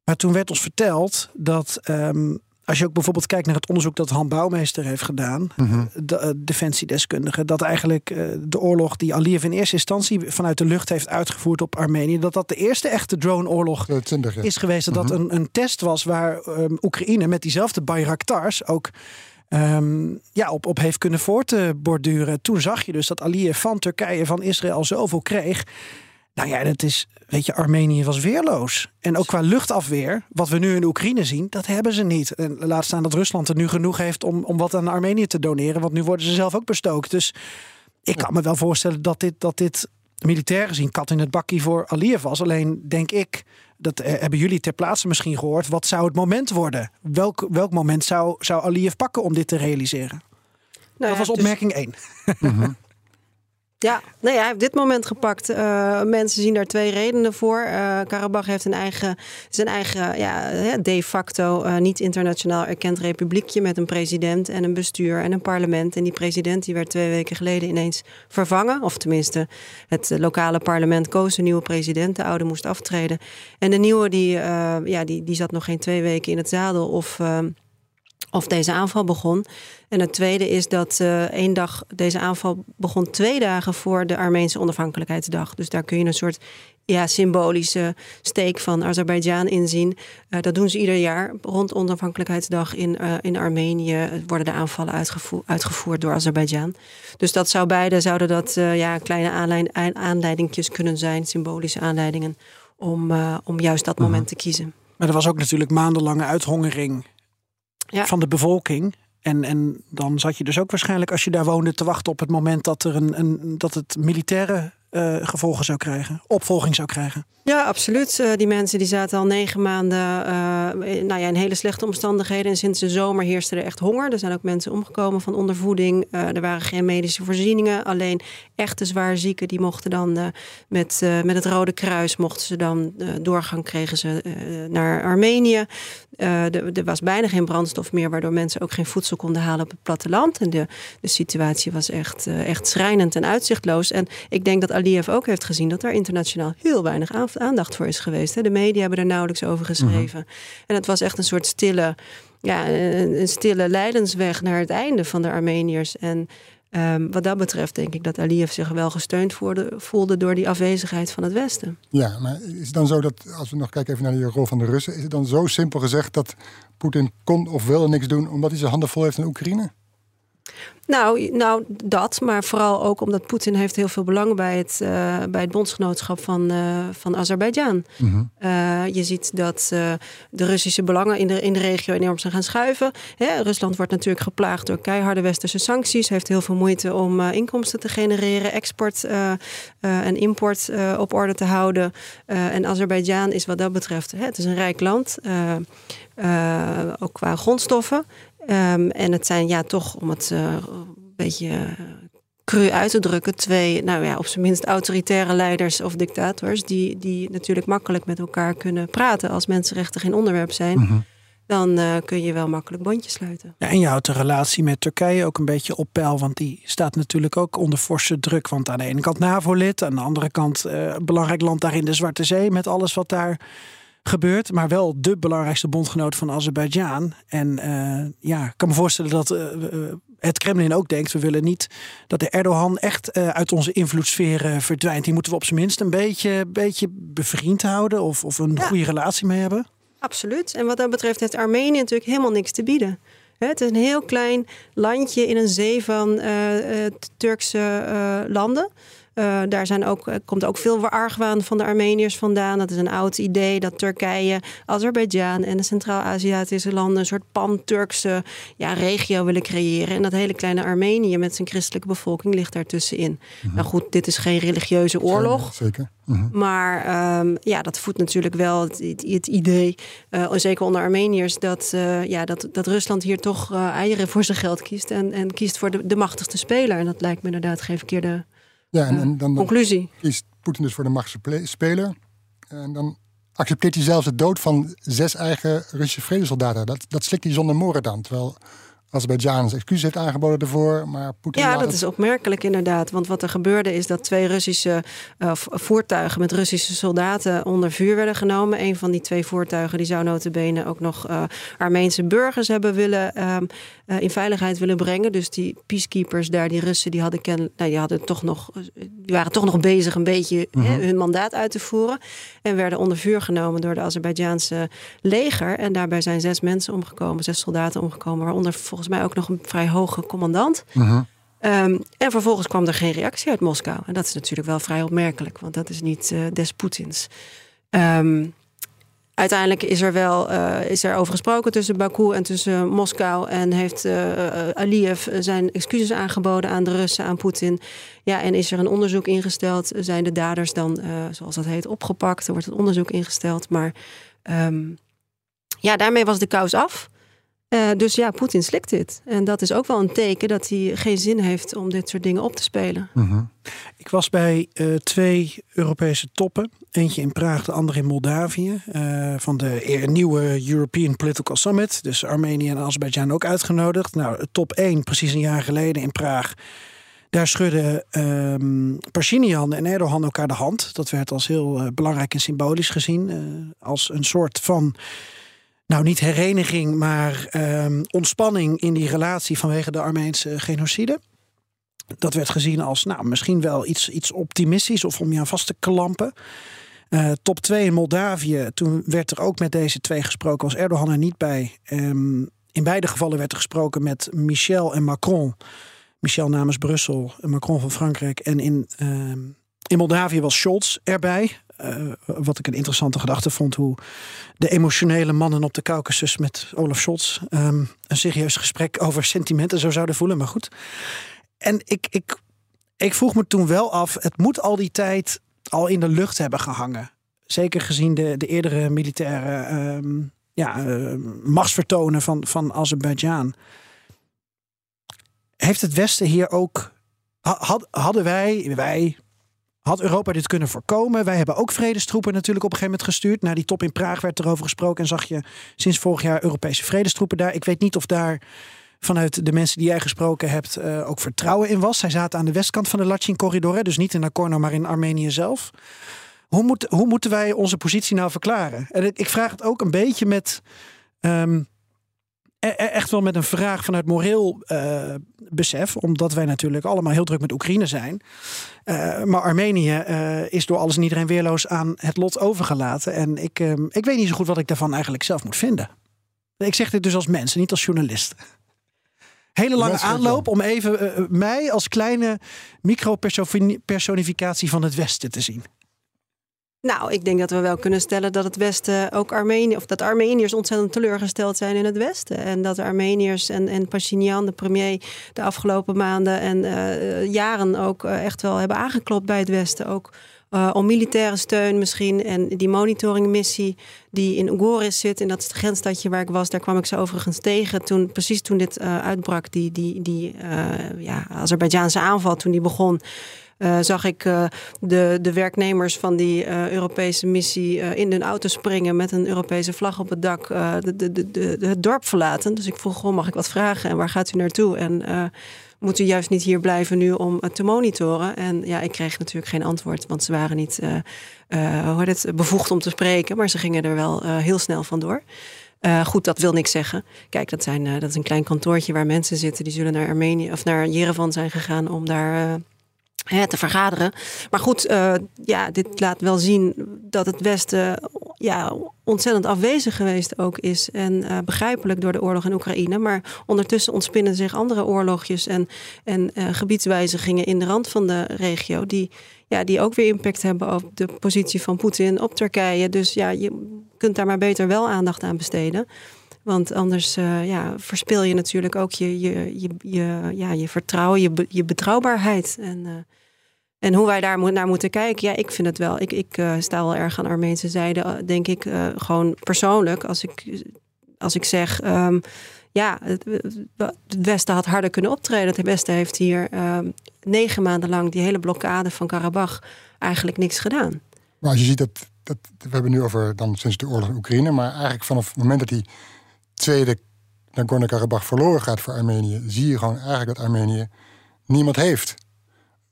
Maar toen werd ons verteld dat. Um, als je ook bijvoorbeeld kijkt naar het onderzoek dat Han Bouwmeester heeft gedaan, mm -hmm. de uh, defensiedeskundige, dat eigenlijk uh, de oorlog die Aliyev in eerste instantie vanuit de lucht heeft uitgevoerd op Armenië, dat dat de eerste echte drone-oorlog ja. is geweest. Dat mm -hmm. dat een, een, test was waar um, Oekraïne met diezelfde Bayraktars ook um, ja, op, op heeft kunnen voortborduren. Toen zag je dus dat Aliyev van Turkije, van Israël zoveel kreeg. Nou ja, dat is, weet je, Armenië was weerloos. En ook qua luchtafweer, wat we nu in Oekraïne zien, dat hebben ze niet. En laat staan dat Rusland er nu genoeg heeft om, om wat aan Armenië te doneren, want nu worden ze zelf ook bestookt. Dus ik kan me wel voorstellen dat dit, dat dit militair gezien kat in het bakkie voor Aliyev was. Alleen denk ik, dat eh, hebben jullie ter plaatse misschien gehoord, wat zou het moment worden? Welk, welk moment zou, zou Aliyev pakken om dit te realiseren? Nou dat was opmerking 1. Mm -hmm. Ja, nee, hij heeft dit moment gepakt. Uh, mensen zien daar twee redenen voor. Uh, Karabach heeft een eigen, zijn eigen ja, de facto uh, niet internationaal erkend republiekje met een president en een bestuur en een parlement. En die president die werd twee weken geleden ineens vervangen. Of tenminste, het lokale parlement koos een nieuwe president. De oude moest aftreden. En de nieuwe die, ja, die, die zat nog geen twee weken in het zadel of of deze aanval begon. En het tweede is dat uh, één dag, deze aanval begon twee dagen voor de Armeense onafhankelijkheidsdag. Dus daar kun je een soort ja, symbolische steek van Azerbeidzjan inzien. Uh, dat doen ze ieder jaar. Rond onafhankelijkheidsdag in, uh, in Armenië worden de aanvallen uitgevoerd, uitgevoerd door Azerbeidzjan. Dus dat zou beide zouden dat ja, kleine aanleid, aanleidingjes kunnen zijn, symbolische aanleidingen, om, om juist dat moment te kiezen. Maar er was ook natuurlijk maandenlange uithongering van de bevolking. En, en dan zat je dus ook waarschijnlijk, als je daar woonde, te wachten op het moment dat, er een, een, dat het militaire uh, gevolgen zou krijgen, opvolging zou krijgen. Ja, absoluut. Uh, die mensen die zaten al negen maanden uh, in, nou ja, in hele slechte omstandigheden. En sinds de zomer heerste er echt honger. Er zijn ook mensen omgekomen van ondervoeding. Er waren geen medische voorzieningen. Alleen echte zwaar zieken die mochten dan met, met het Rode Kruis mochten ze dan doorgang kregen ze naar Armenië. er was bijna geen brandstof meer, waardoor mensen ook geen voedsel konden halen op het platteland. En de, de situatie was echt, echt schrijnend en uitzichtloos. En ik denk dat Aliyev ook heeft gezien dat daar internationaal heel weinig aan aandacht voor is geweest. De media hebben er nauwelijks over geschreven. Mhm. En het was echt een soort stille, ja, een, stille leidensweg naar het einde van de Armeniërs. En ehm, wat dat betreft denk ik dat Aliyev zich wel gesteund voelde, voelde door die afwezigheid van het Westen. Ja, maar is het dan zo dat, als we nog kijken even naar de rol van de Russen, is het dan zo simpel gezegd dat Poetin kon of wilde niks doen omdat hij zijn handen vol heeft in Oekraïne? Nou, nou, dat, maar vooral ook omdat Poetin heeft heel veel belang bij het, uh, bij het bondsgenootschap van, uh, van Azerbeidzjan. Mm je ziet dat de Russische belangen in de, in de regio enorm zijn gaan schuiven. Hè, Rusland wordt natuurlijk geplaagd door keiharde westerse sancties, heeft heel veel moeite om inkomsten te genereren, export en import op orde te houden. en Azerbeidzjan is wat dat betreft, hè, het is een rijk land, ook qua grondstoffen. Um, en het zijn ja toch, om het uh, een beetje uh, cru uit te drukken, twee, nou ja, op zijn minst autoritaire leiders of dictators, die, die natuurlijk makkelijk met elkaar kunnen praten als mensenrechten geen onderwerp zijn. Mm -hmm. Dan uh, kun je wel makkelijk bondjes sluiten. Ja, en je houdt de relatie met Turkije ook een beetje op peil. Want die staat natuurlijk ook onder forse druk. Want aan de ene kant NAVO-lid, aan de andere kant belangrijk land daar in de Zwarte Zee. Met alles wat daar gebeurt, maar wel de belangrijkste bondgenoot van Azerbeidzjan. En uh, ja, ik kan me voorstellen dat uh, het Kremlin ook denkt: we willen niet dat de Erdogan echt uh, uit onze invloedssfeer verdwijnt. Die moeten we op zijn minst een beetje, beetje bevriend houden of, of een ja. goede relatie mee hebben. Absoluut. En wat dat betreft heeft Armenië natuurlijk helemaal niks te bieden. Het is een heel klein landje in een zee van Turkse landen. Uh, daar zijn ook, eh, komt ook veel argwaan van de Armeniërs vandaan. Dat is een oud idee dat Turkije, Azerbeidzjan en de Centraal-Aziatische landen een soort pan-Turkse ja, regio willen creëren. En dat hele kleine Armenië met zijn christelijke bevolking ligt daartussenin. Mm Nou goed, dit is geen religieuze oorlog. Zeker. Mm Maar um, ja, dat voedt natuurlijk wel het, het idee, uh, zeker onder Armeniërs, dat, uh, ja, dat, dat Rusland hier toch eieren voor zijn geld kiest. En, en kiest voor de, de machtigste speler. En dat lijkt me inderdaad geen verkeerde ja, en, en dan, Conclusie. kiest Poetin dus voor de machtige speler. En dan accepteert hij zelfs de dood van zes eigen Russische vredesoldaten. Dat, dat slikt hij zonder moren dan. Terwijl Azerbeidzjan excuus heeft aangeboden ervoor. Maar Poetin ja, dat is opmerkelijk inderdaad. Want wat er gebeurde is dat twee Russische uh, voertuigen met Russische soldaten onder vuur werden genomen. Een van die twee voertuigen die zou notabene ook nog uh, Armeense burgers hebben willen uh, in veiligheid willen brengen. Dus die peacekeepers daar, die Russen, die hadden, ken, nou, die hadden toch nog, die waren toch nog bezig een beetje mm -hmm. hun mandaat uit te voeren. En werden onder vuur genomen door de Azerbeidzjaanse leger. En daarbij zijn zes mensen omgekomen, zes soldaten omgekomen, waaronder volgens mij ook nog een vrij hoge commandant. Uh-huh. Um, en vervolgens kwam er geen reactie uit Moskou. En dat is natuurlijk wel vrij opmerkelijk, want dat is niet uh, des Poetins. Um, uiteindelijk is er wel uh, is er over gesproken tussen Baku en tussen Moskou. En heeft uh, Aliyev zijn excuses aangeboden aan de Russen, aan Poetin. Ja, en is er een onderzoek ingesteld? Zijn de daders dan, zoals dat heet, opgepakt? Er wordt een onderzoek ingesteld. Maar um, ja, daarmee was de kous af. Uh, dus ja, Poetin slikt dit. En dat is ook wel een teken dat hij geen zin heeft om dit soort dingen op te spelen. Uh-huh. Ik was bij uh, twee Europese toppen. Eentje in Praag, de andere in Moldavië. Uh, van de nieuwe European Political Summit. Dus Armenië en Azerbeidzjan ook uitgenodigd. Nou, top 1, precies een jaar geleden in Praag. Daar schudden um, Pashinyan en Erdogan elkaar de hand. Dat werd als heel belangrijk en symbolisch gezien. als een soort van nou niet hereniging, maar um, ontspanning in die relatie vanwege de Armeense genocide. Dat werd gezien als nou, misschien wel iets, iets optimistisch of om je aan vast te klampen. Uh, top 2 in Moldavië, toen werd er ook met deze twee gesproken, was Erdogan er niet bij. Um, in beide gevallen werd er gesproken met Michel en Macron. Michel namens Brussel, Macron van Frankrijk. En in, uh, in Moldavië was Scholz erbij. Uh, wat ik een interessante gedachte vond, hoe de emotionele mannen op de Caucasus met Olaf Scholz um, een serieus gesprek over sentimenten zo zouden voelen. Maar goed. En ik, ik, ik vroeg me toen wel af, het moet al die tijd al in de lucht hebben gehangen. zeker gezien de, de eerdere militaire ehm, ja, uh, machtsvertonen van, van Azerbeidzjan. Heeft het Westen hier ook. Had, hadden wij, wij, had Europa dit kunnen voorkomen? Wij hebben ook vredestroepen natuurlijk op een gegeven moment gestuurd. Na die top in Praag werd erover gesproken en zag je sinds vorig jaar Europese vredestroepen daar. Ik weet niet of daar vanuit de mensen die jij gesproken hebt uh, ook vertrouwen in was. Zij zaten aan de westkant van de Lachin-corridor, dus niet in Nagorno, maar in Armenië zelf. Hoe, moet, hoe moeten wij onze positie nou verklaren? En ik vraag het ook een beetje met. Um, echt wel met een vraag vanuit moreel uh, besef, omdat wij natuurlijk allemaal heel druk met Oekraïne zijn. Uh, maar Armenië uh, is door alles en iedereen weerloos aan het lot overgelaten. En ik, ik weet niet zo goed wat ik daarvan eigenlijk zelf moet vinden. Ik zeg dit dus als mens, niet als journalist. Hele lange aanloop om even mij als kleine micropersonificatie van het Westen te zien. Nou, ik denk dat we wel kunnen stellen dat het Westen ook Armenië, of dat Armeniërs ontzettend teleurgesteld zijn in het Westen. En dat Armeniërs en, en Pashinyan, de premier, de afgelopen maanden en uh, jaren ook uh, echt wel hebben aangeklopt bij het Westen. Ook uh, om militaire steun misschien. En die monitoringmissie die in Ugoris zit, en dat grensstadje waar ik was, daar kwam ik ze overigens tegen. Toen, precies toen dit uitbrak, die, die, die ja, Azerbeidzjaanse aanval, toen die begon. Uh, zag ik uh, de, de werknemers van die uh, Europese missie in hun auto springen met een Europese vlag op het dak, de, de, de, het dorp verlaten. Dus ik vroeg gewoon, mag ik wat vragen en waar gaat u naartoe? En moet u juist niet hier blijven nu om te monitoren? En ja, ik kreeg natuurlijk geen antwoord, want ze waren niet het, bevoegd om te spreken, maar ze gingen er wel heel snel vandoor. Uh, goed, dat wil niks zeggen. Kijk, dat, zijn, dat is een klein kantoortje waar mensen zitten. Die zullen naar Armenië of naar Jerevan zijn gegaan om daar te vergaderen. Maar goed, uh, ja, dit laat wel zien dat het Westen ja, ontzettend afwezig geweest ook is. En uh, begrijpelijk door de oorlog in Oekraïne. Maar ondertussen ontspinnen zich andere oorlogjes en, en uh, gebiedswijzigingen in de rand van de regio. Die, ja, die ook weer impact hebben op de positie van Poetin op Turkije. Dus ja, je kunt daar maar beter wel aandacht aan besteden. Want anders uh, ja, verspil je natuurlijk ook je, je, je, je, ja, je vertrouwen, je, je betrouwbaarheid. En, uh, en hoe wij daar naar moeten kijken, ja, ik vind het wel. Ik, ik uh, sta wel erg aan Armeense zijde, denk ik, gewoon persoonlijk. Als ik, als ik zeg, um, ja, het, Westen had harder kunnen optreden. Het Westen heeft hier um, negen maanden lang die hele blokkade van Karabach eigenlijk niks gedaan. Maar als je ziet dat, dat we hebben nu over dan sinds de oorlog in Oekraïne, maar eigenlijk vanaf het moment dat die tweede Nagorno-Karabakh verloren gaat voor Armenië, zie je gewoon eigenlijk dat Armenië niemand heeft.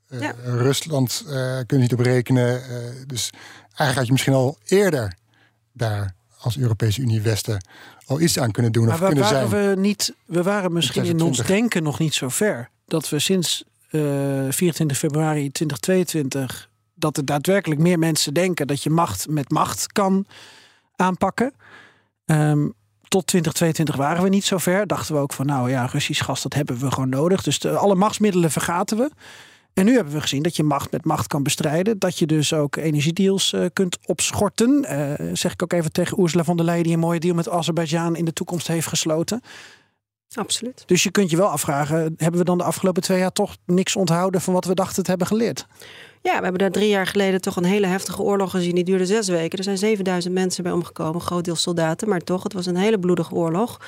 Uh, ja. Rusland uh, kun je niet op rekenen. Uh, dus eigenlijk had je misschien al eerder daar als Europese Unie Westen al iets aan kunnen doen. Maar of kunnen waren zijn. we niet, we waren misschien in ons denken nog niet zo ver. Dat we sinds 24 februari 2022 dat er daadwerkelijk meer mensen denken dat je macht met macht kan aanpakken. Um, tot 2022 waren we niet zo ver. Dachten we ook van, nou ja, Russisch gas, dat hebben we gewoon nodig. Dus de, alle machtsmiddelen vergaten we. En nu hebben we gezien dat je macht met macht kan bestrijden. Dat je dus ook energiedeals uh, kunt opschorten. Uh, zeg ik ook even tegen Ursula von der Leyen, die een mooie deal met Azerbeidzjan in de toekomst heeft gesloten. Absoluut. Dus je kunt je wel afvragen, hebben we dan de afgelopen twee jaar toch niks onthouden van wat we dachten te hebben geleerd? Ja, we hebben daar drie jaar geleden toch een hele heftige oorlog gezien. Die duurde zes weken. Er zijn 7000 mensen bij omgekomen, groot deel soldaten. Maar toch, het was een hele bloedige oorlog.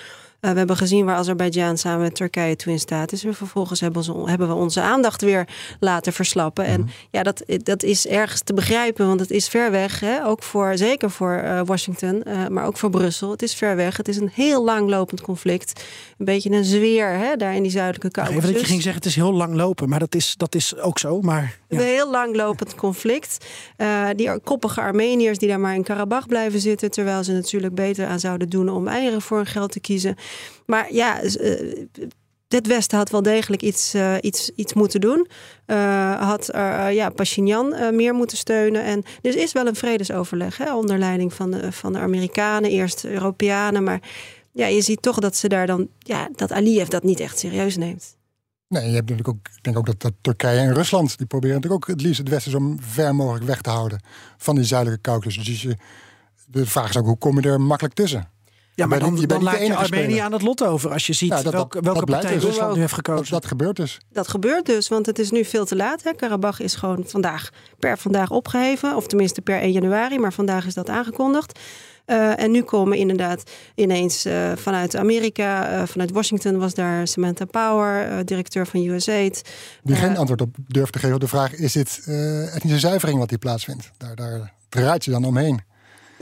Uh, we hebben gezien waar Azerbeidzjan samen met Turkije toe in staat is. En vervolgens hebben, ze, hebben we onze aandacht weer laten verslappen. En ja, dat, dat is ergens te begrijpen, want het is ver weg. Hè? Ook voor, zeker voor uh, Washington, uh, maar ook voor Brussel. Het is ver weg. Het is een heel langlopend conflict. Een beetje een zweer hè, daar in die zuidelijke Caucasus. Even dat je ging zeggen, het is heel lang lopen. Maar dat is, dat is ook zo. Maar. Een heel langlopend conflict. die koppige Armeniërs die daar maar in Karabach blijven zitten. Terwijl ze natuurlijk beter aan zouden doen om eieren voor hun geld te kiezen. Maar ja, dit Westen had wel degelijk iets, uh, iets, iets moeten doen. Had uh, ja, Pashinyan meer moeten steunen. En er is wel een vredesoverleg hè, onder leiding van de, van de Amerikanen, eerst Europeanen. Maar ja, je ziet toch dat ze daar dan, ja, dat Aliyev dat niet echt serieus neemt. Nee, je hebt natuurlijk ook, ik denk ook dat, dat Turkije en Rusland, die proberen natuurlijk ook het liefst het Westen zo ver mogelijk weg te houden van die zuidelijke Caucasus. Dus je, de vraag is ook, hoe kom je er makkelijk tussen? Ja, maar Ben je- dan, je bent dan niet de laat je Armenië speler. aan het lot over. Als je ziet Ja, dat- welke, welke dat partij dus. Rusland nu heeft Dat, gekozen. dat gebeurt dus. Dat gebeurt dus, want het is nu veel te laat. Hè. Karabach is gewoon vandaag per vandaag opgeheven. Of tenminste per 1 januari, maar vandaag is dat aangekondigd. Eh, en nu komen inderdaad ineens eh, vanuit Amerika, eh, vanuit Washington was daar Samantha Power, directeur van USAID. Die geen antwoord op durft te geven op de vraag: is dit etnische zuivering wat hier plaatsvindt? Daar, daar draait je dan omheen.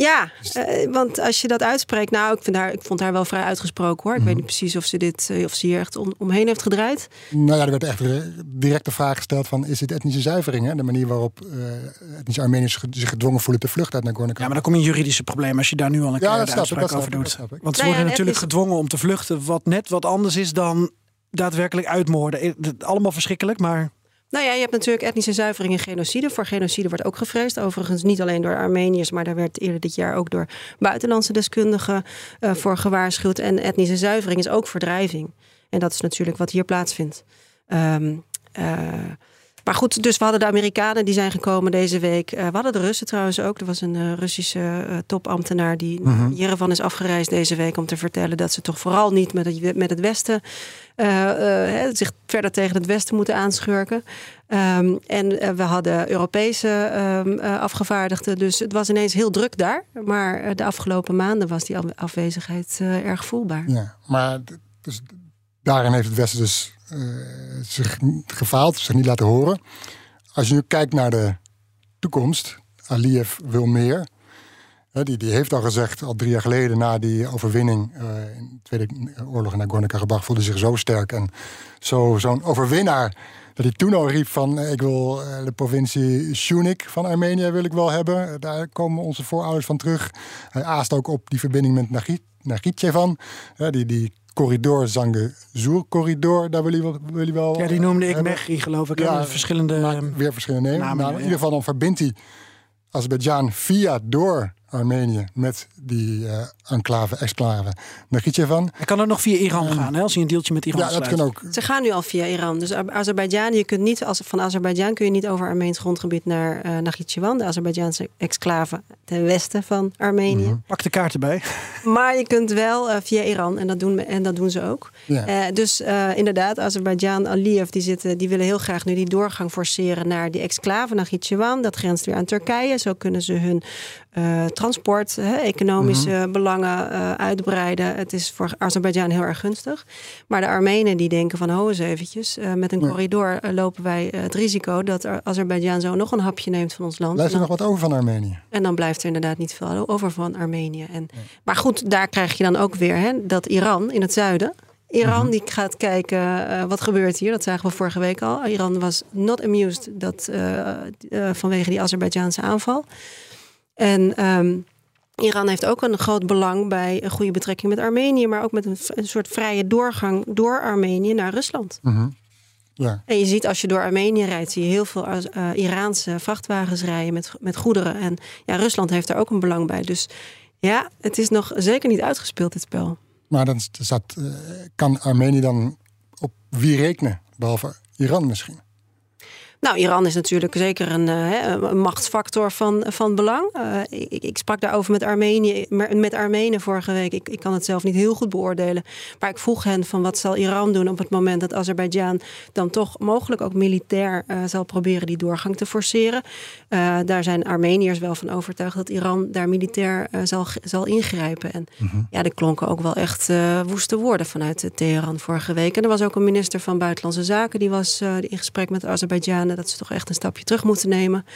Ja, eh, want als je dat uitspreekt, nou, ik, vind haar, ik vond haar wel vrij uitgesproken hoor. Ik weet niet precies of ze, dit, eh, of ze hier echt om, omheen heeft gedraaid. Nou ja, er werd echt eh, direct de vraag gesteld: van, is dit etnische zuivering? Hè? De manier waarop eh etnische Armeniërs zich gedwongen voelen te vluchten uit Ja, Nagorno-Karabakh. maar dan kom je in juridische probleem als je daar nu al een Ja, keer de snap uitspraak dat over doet. dat snap ik. Want ze Nou ja, worden en natuurlijk gedwongen om te vluchten, wat net wat anders is dan daadwerkelijk uitmoorden. Allemaal verschrikkelijk, maar Nou ja, je hebt natuurlijk etnische zuivering en genocide. Voor genocide wordt ook gevreesd. Overigens niet alleen door Armeniërs, maar daar werd eerder dit jaar ook door buitenlandse deskundigen eh, voor gewaarschuwd. En etnische zuivering is ook verdrijving. En dat is natuurlijk wat hier plaatsvindt. Eh, maar goed, dus we hadden de Amerikanen die zijn gekomen deze week. Eh, we hadden de Russen trouwens ook. Er was een eh, Russische eh, topambtenaar die naar Jerevan is afgereisd deze week om te vertellen dat ze toch vooral niet met het, met het Westen hè, zich verder tegen het Westen moeten aanschurken. Ehm, en we hadden Europese ehm, eh, afgevaardigden. Dus het was ineens heel druk daar. Maar de afgelopen maanden was die af- afwezigheid erg voelbaar. Ja, maar dus daarin heeft het Westen dus eh, zich gefaald, zich niet laten horen. Als je nu kijkt naar de toekomst, Aliyev wil meer. Die, die heeft al gezegd, al drie jaar geleden na die overwinning eh, in de Tweede Oorlog in Nagorno-Karabakh, voelde zich zo sterk en zo, zo'n overwinnaar. Dat hij toen al riep van, eh, ik wil de provincie Shunik van Armenië wil ik wel hebben. Daar komen onze voorouders van terug. Hij aast ook op die verbinding met Nagit, Nagitjevan. Hè, die, die corridor, Zangezur-corridor, daar wil hij wel, wil wel ja, die noemde ik hebben. Megri geloof ik. Ja, verschillende... Weer verschillende namen. namen, Nou, in ieder geval dan verbindt hij Azerbeidzjan via door Armenië met die eh enclave, exclave Nagitjevan. Hij kan ook nog via Iran gaan, hè, als hij een deeltje met Iran Ja, dat sluit. kan ook. Ze gaan nu al via Iran. Dus Azerbeidzjan, je kunt niet als, van Azerbeidzjan kun je niet over Armeens grondgebied naar eh Nakhitjewan, de Azerbeidjaanse exclave ten westen van Armenië. Mhm. Pak de kaart erbij. Maar je kunt wel eh, via Iran en dat doen, we- en dat doen ze ook. Ja. Eh, dus eh, inderdaad, Azerbeidzjan, Aliyev, die, zitten, die willen heel graag nu die doorgang forceren naar die exclave, naar Gitjewan. Dat grenst weer aan Turkije. Zo kunnen ze hun eh, transport, hè, economische belangen eh, uitbreiden. Het is voor Azerbeidzjan heel erg gunstig. Maar de Armenen die denken van, ho eens eventjes, eh, met een Ja. corridor lopen wij het risico dat er Azerbeidzjan zo nog een hapje neemt van ons land. Blijft er nog wat over van Armenië? en dan blijft er inderdaad niet veel over van Armenië. En, Maar goed, daar krijg je dan ook weer hè, dat Iran in het zuiden. Iran die gaat kijken eh, wat gebeurt hier. Dat zagen we vorige week al. Iran was not amused dat, vanwege die Azerbeidzjaanse aanval. En ehm, Iran heeft ook een groot belang bij een goede betrekking met Armenië, maar ook met een, een soort vrije doorgang door Armenië naar Rusland. Mhm. Ja. En je ziet als je door Armenië rijdt, zie je heel veel eh, Iraanse vrachtwagens rijden met, met goederen. En ja, Rusland heeft daar ook een belang bij. Dus ja, het is nog zeker niet uitgespeeld, dit spel. Maar dan eh, kan Armenië dan op wie rekenen? Behalve Iran misschien. Nou, Iran is natuurlijk zeker een, eh, een machtsfactor van, van belang. Eh, ik, ik sprak daarover met, Armenië, met Armenen vorige week. Ik, ik kan het zelf niet heel goed beoordelen. Maar ik vroeg hen van wat zal Iran doen op het moment dat Azerbeidzjan dan toch mogelijk ook militair eh, zal proberen die doorgang te forceren. Daar zijn Armeniërs wel van overtuigd dat Iran daar militair zal, zal ingrijpen. En ja, er klonken ook wel echt woeste woorden vanuit eh, Teheran vorige week. En er was ook een minister van Buitenlandse Zaken die was in gesprek met Azerbeidzjan dat ze toch echt een stapje terug moeten nemen.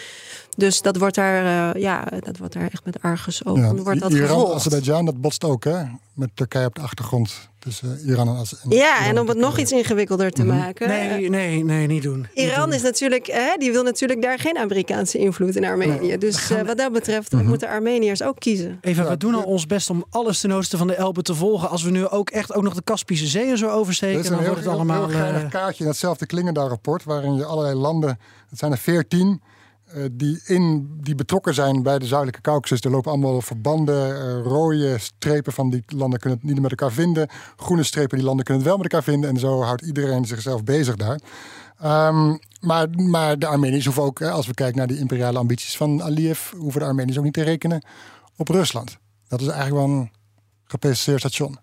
Dus dat wordt daar, eh, ja, dat wordt daar echt met argusogen Ja, wordt dat Iran, gevolgd. Azerbeidzjan, dat botst ook hè? Met Turkije op de achtergrond. Tussen Iran en Azerbeidzjan. Ja, en om het nog iets ingewikkelder te maken. eh, Nee, nee, nee, niet doen. Niet Iran doen. is natuurlijk, hè, die wil natuurlijk daar geen Amerikaanse invloed in Armenië. Dus eh, wat dat betreft moeten Armeniërs ook kiezen. Eva, we doen al ons best om alles ten oosten van de Elbe te volgen. Als we nu ook echt ook nog de Kaspische Zee en zo Er oversteken, is dan een heel, wordt het heel, allemaal... heel geinig eh, kaartje in hetzelfde Klingendaal-rapport... waarin je allerlei landen, het zijn er veertien... eh, die, in, die betrokken zijn bij de Zuidelijke Caucasus. Er lopen allemaal verbanden, eh, rode strepen van die landen kunnen het niet met elkaar vinden. Groene strepen, die landen kunnen het wel met elkaar vinden. En zo houdt iedereen zichzelf bezig daar. Ehm, maar, maar de Armeniërs hoeven ook, hè, als we kijken naar die imperiale ambities van Aliyev... hoeven de Armeniërs ook niet te rekenen op Rusland. Dat is eigenlijk wel een geprecise station.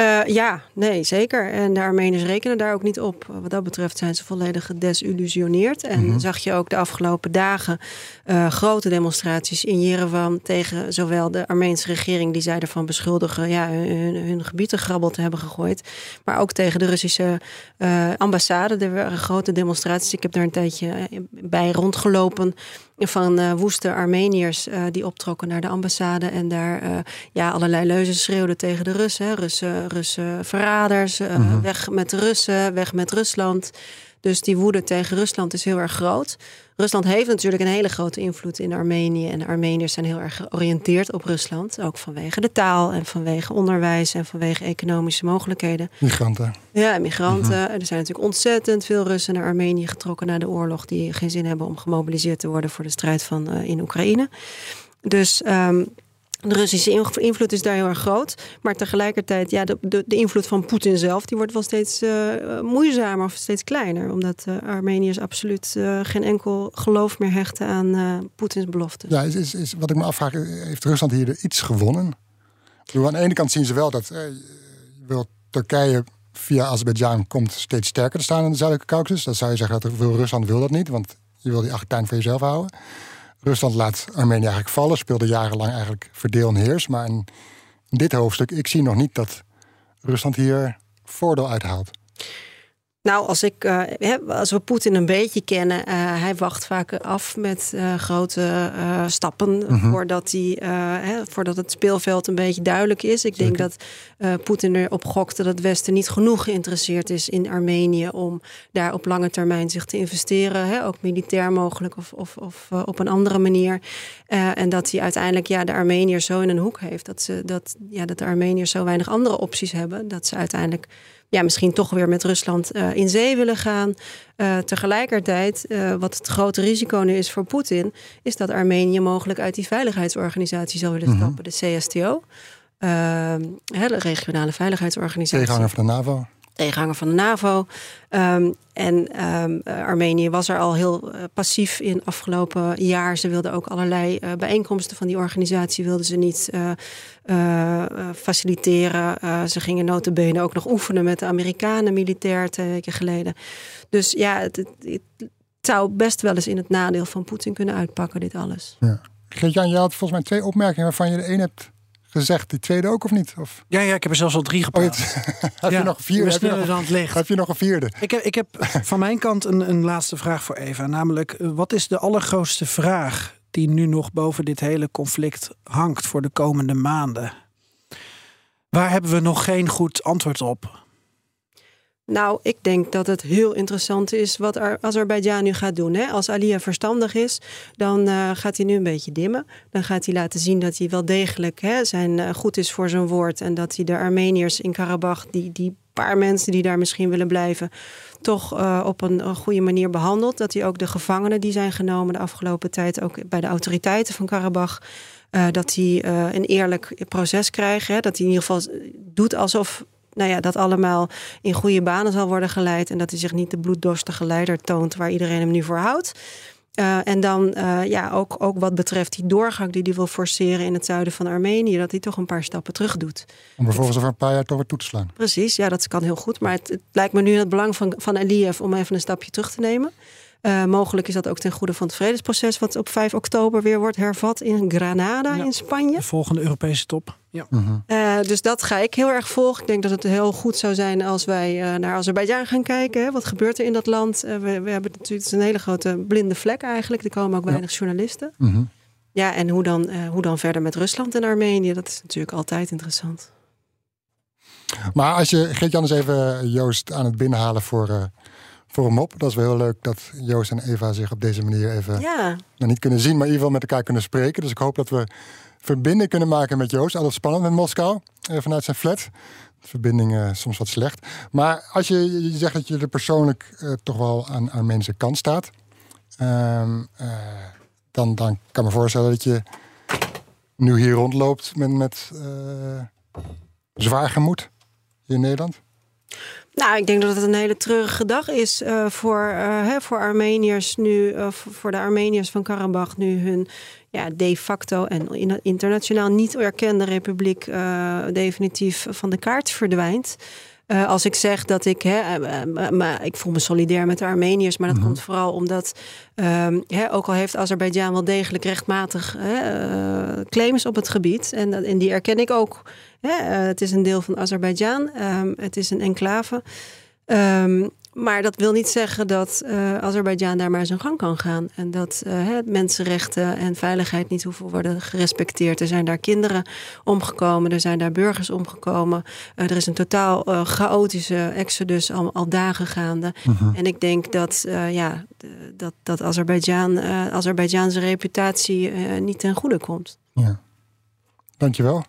Uh, ja, nee, zeker. En de Armeniërs rekenen daar ook niet op. Wat dat betreft zijn ze volledig gedesillusioneerd. En mm zag je ook de afgelopen dagen uh, grote demonstraties in Jerewan tegen zowel de Armeense regering, die zij ervan beschuldigen ja, hun, hun gebieden grabbel te hebben gegooid, maar ook tegen de Russische uh, ambassade. Er waren grote demonstraties. Ik heb daar een tijdje bij rondgelopen van uh, woeste Armeniërs uh, die optrokken naar de ambassade en daar uh, ja, allerlei leuzen schreeuwden tegen de Russen. Russen, Russen verraders, -hmm. weg met Russen, weg met Rusland. Dus die woede tegen Rusland is heel erg groot. Rusland heeft natuurlijk een hele grote invloed in Armenië. En Armeniërs zijn heel erg georiënteerd op Rusland. Ook vanwege de taal en vanwege onderwijs en vanwege economische mogelijkheden. Migranten. Ja, migranten. Mhm. Er zijn natuurlijk ontzettend veel Russen naar Armenië getrokken na de oorlog. Die geen zin hebben om gemobiliseerd te worden voor de strijd van, uh, in Oekraïne. Dus um, de Russische invloed is daar heel erg groot. Maar tegelijkertijd, ja, de, de, de invloed van Poetin zelf... die wordt wel steeds uh, moeizamer of steeds kleiner. Omdat uh, Armeniërs absoluut uh, geen enkel geloof meer hechten aan Poetins beloftes. Ja, is, is, wat ik me afvraag, heeft Rusland hier iets gewonnen? Bedoel, aan de ene kant zien ze wel dat wil Turkije via Azerbeidzjan komt steeds sterker te staan in de Zuidelijke Caucasus. Dat zou je zeggen, dat Rusland wil dat niet, want je wil die achtertuin voor jezelf houden. Rusland laat Armenië eigenlijk vallen, speelde jarenlang eigenlijk verdeel en heers. Maar in, dit hoofdstuk, ik zie nog niet dat Rusland hier voordeel uithaalt. Nou, als, ik, uh, als we Poetin een beetje kennen, uh, hij wacht vaak af met uh, grote stappen -hmm. voordat, hij, hè, voordat het speelveld een beetje duidelijk is. Ik Zeker. denk dat Poetin erop gokte dat het Westen niet genoeg geïnteresseerd is in Armenië om daar op lange termijn zich te investeren. Hè, ook militair mogelijk of, of, of op een andere manier. en dat hij uiteindelijk ja, de Armeniërs zo in een hoek heeft. Dat, ze, dat, ja, dat de Armeniërs zo weinig andere opties hebben. Dat ze uiteindelijk ja, misschien toch weer met Rusland uh, in zee willen gaan. Uh, tegelijkertijd, uh, wat het grote risico nu is voor Poetin, is dat Armenië mogelijk uit die veiligheidsorganisatie zal willen stappen, mm -hmm. de CSTO. de regionale veiligheidsorganisatie. Tegenhanger van de NAVO tegenhanger van de NAVO. Um, en um, Armenië was er al heel uh, passief in afgelopen jaar. Ze wilden ook allerlei uh, bijeenkomsten van die organisatie wilden ze niet faciliteren. ze gingen notabene ook nog oefenen met de Amerikanen militair twee weken geleden. Dus ja, het, zou best wel eens in het nadeel van Poetin kunnen uitpakken, dit alles. Ja. Geert-Jan, je had volgens mij twee opmerkingen waarvan je de een hebt gezegd. Die tweede ook of niet? Of? Ja, ja, ik heb er zelfs al drie. Oh, heb, ja, je nog vier, heb, je nog, dan het licht. heb je nog een vierde? Ik heb, ik heb van mijn kant een, een laatste vraag voor Eva. Namelijk, eh, wat is de allergrootste vraag die nu nog boven dit hele conflict hangt voor de komende maanden? Waar hebben we nog geen goed antwoord op? Nou, ik denk dat het heel interessant is wat Azerbeidzjan nu gaat doen. Hè? Als Aliyev verstandig is, dan uh, gaat hij nu een beetje dimmen. Dan gaat hij laten zien dat hij wel degelijk hè, zijn, uh, goed is voor zijn woord. En dat hij de Armeniërs in Karabach, die, die paar mensen die daar misschien willen blijven, toch uh, op een, een, goede manier behandelt. Dat hij ook de gevangenen die zijn genomen de afgelopen tijd, ook bij de autoriteiten van Karabach. dat hij een eerlijk proces krijgt. Hè? Dat hij in ieder geval doet alsof nou ja, dat allemaal in goede banen zal worden geleid. En dat hij zich niet de bloeddorstige leider toont waar iedereen hem nu voor houdt. Uh, en dan uh, ja, ook, ook wat betreft die doorgang die hij wil forceren in het zuiden van Armenië, dat hij toch een paar stappen terug doet. Om vervolgens over een paar jaar toch weer toe te slaan. Precies, ja, dat kan heel goed. Maar het, het lijkt me nu het belang van, van Aliyev om even een stapje terug te nemen. Uh, mogelijk is dat ook ten goede van het vredesproces, wat op 5 oktober weer wordt hervat in Granada in Spanje. De volgende Europese top. Ja. Uh -huh. uh, dus dat ga ik heel erg volgen. Ik denk dat het heel goed zou zijn als wij uh, naar Azerbeidzjan gaan kijken. Hè. Wat gebeurt er in dat land? We, we, hebben natuurlijk het is een hele grote blinde vlek eigenlijk. Er komen ook weinig ja. journalisten. -huh. Ja, en hoe dan, hoe dan verder met Rusland en Armenië? Dat is natuurlijk altijd interessant. Maar als je, Geert-Jan eens even Joost aan het binnenhalen voor voor een mop. Dat is wel heel leuk dat Joost en Eva zich op deze manier even ja. nou, niet kunnen zien, maar in ieder geval met elkaar kunnen spreken. Dus ik hoop dat we verbinding kunnen maken met Joost. Altijd spannend met Moskou, eh, vanuit zijn flat. verbinding uh, soms wat slecht. Maar als je, je zegt dat je er persoonlijk uh, toch wel aan Armeense kant staat, um, dan, dan kan ik me voorstellen dat je nu hier rondloopt met, met zwaar gemoed in Nederland. Nou, ik denk dat het een hele treurige dag is uh, voor, uh, hè, voor Armeniërs nu, uh, voor de Armeniërs van Karabach nu hun ja, de facto en internationaal niet erkende republiek definitief van de kaart verdwijnt. Uh, als ik zeg dat ik, hè, uh, maar ik voel me solidair met de Armeniërs, maar dat mm -hmm. komt vooral omdat, um, hè, ook al heeft Azerbeidzjan wel degelijk rechtmatig hè, claims op het gebied, en, en die erken ik ook. Hè, het is een deel van Azerbeidzjan, um, het is een enclave. Um, maar dat wil niet zeggen dat uh, Azerbeidzjan daar maar zijn gang kan gaan. En dat uh, mensenrechten en veiligheid niet hoeven worden gerespecteerd. Er zijn daar kinderen omgekomen, er zijn daar burgers omgekomen. Uh, er is een totaal chaotische exodus al, al dagen gaande. -huh. En ik denk dat, ja, dat, dat Azerbeidzjan, Azerbeidzjaanse reputatie niet ten goede komt. Ja. Dankjewel.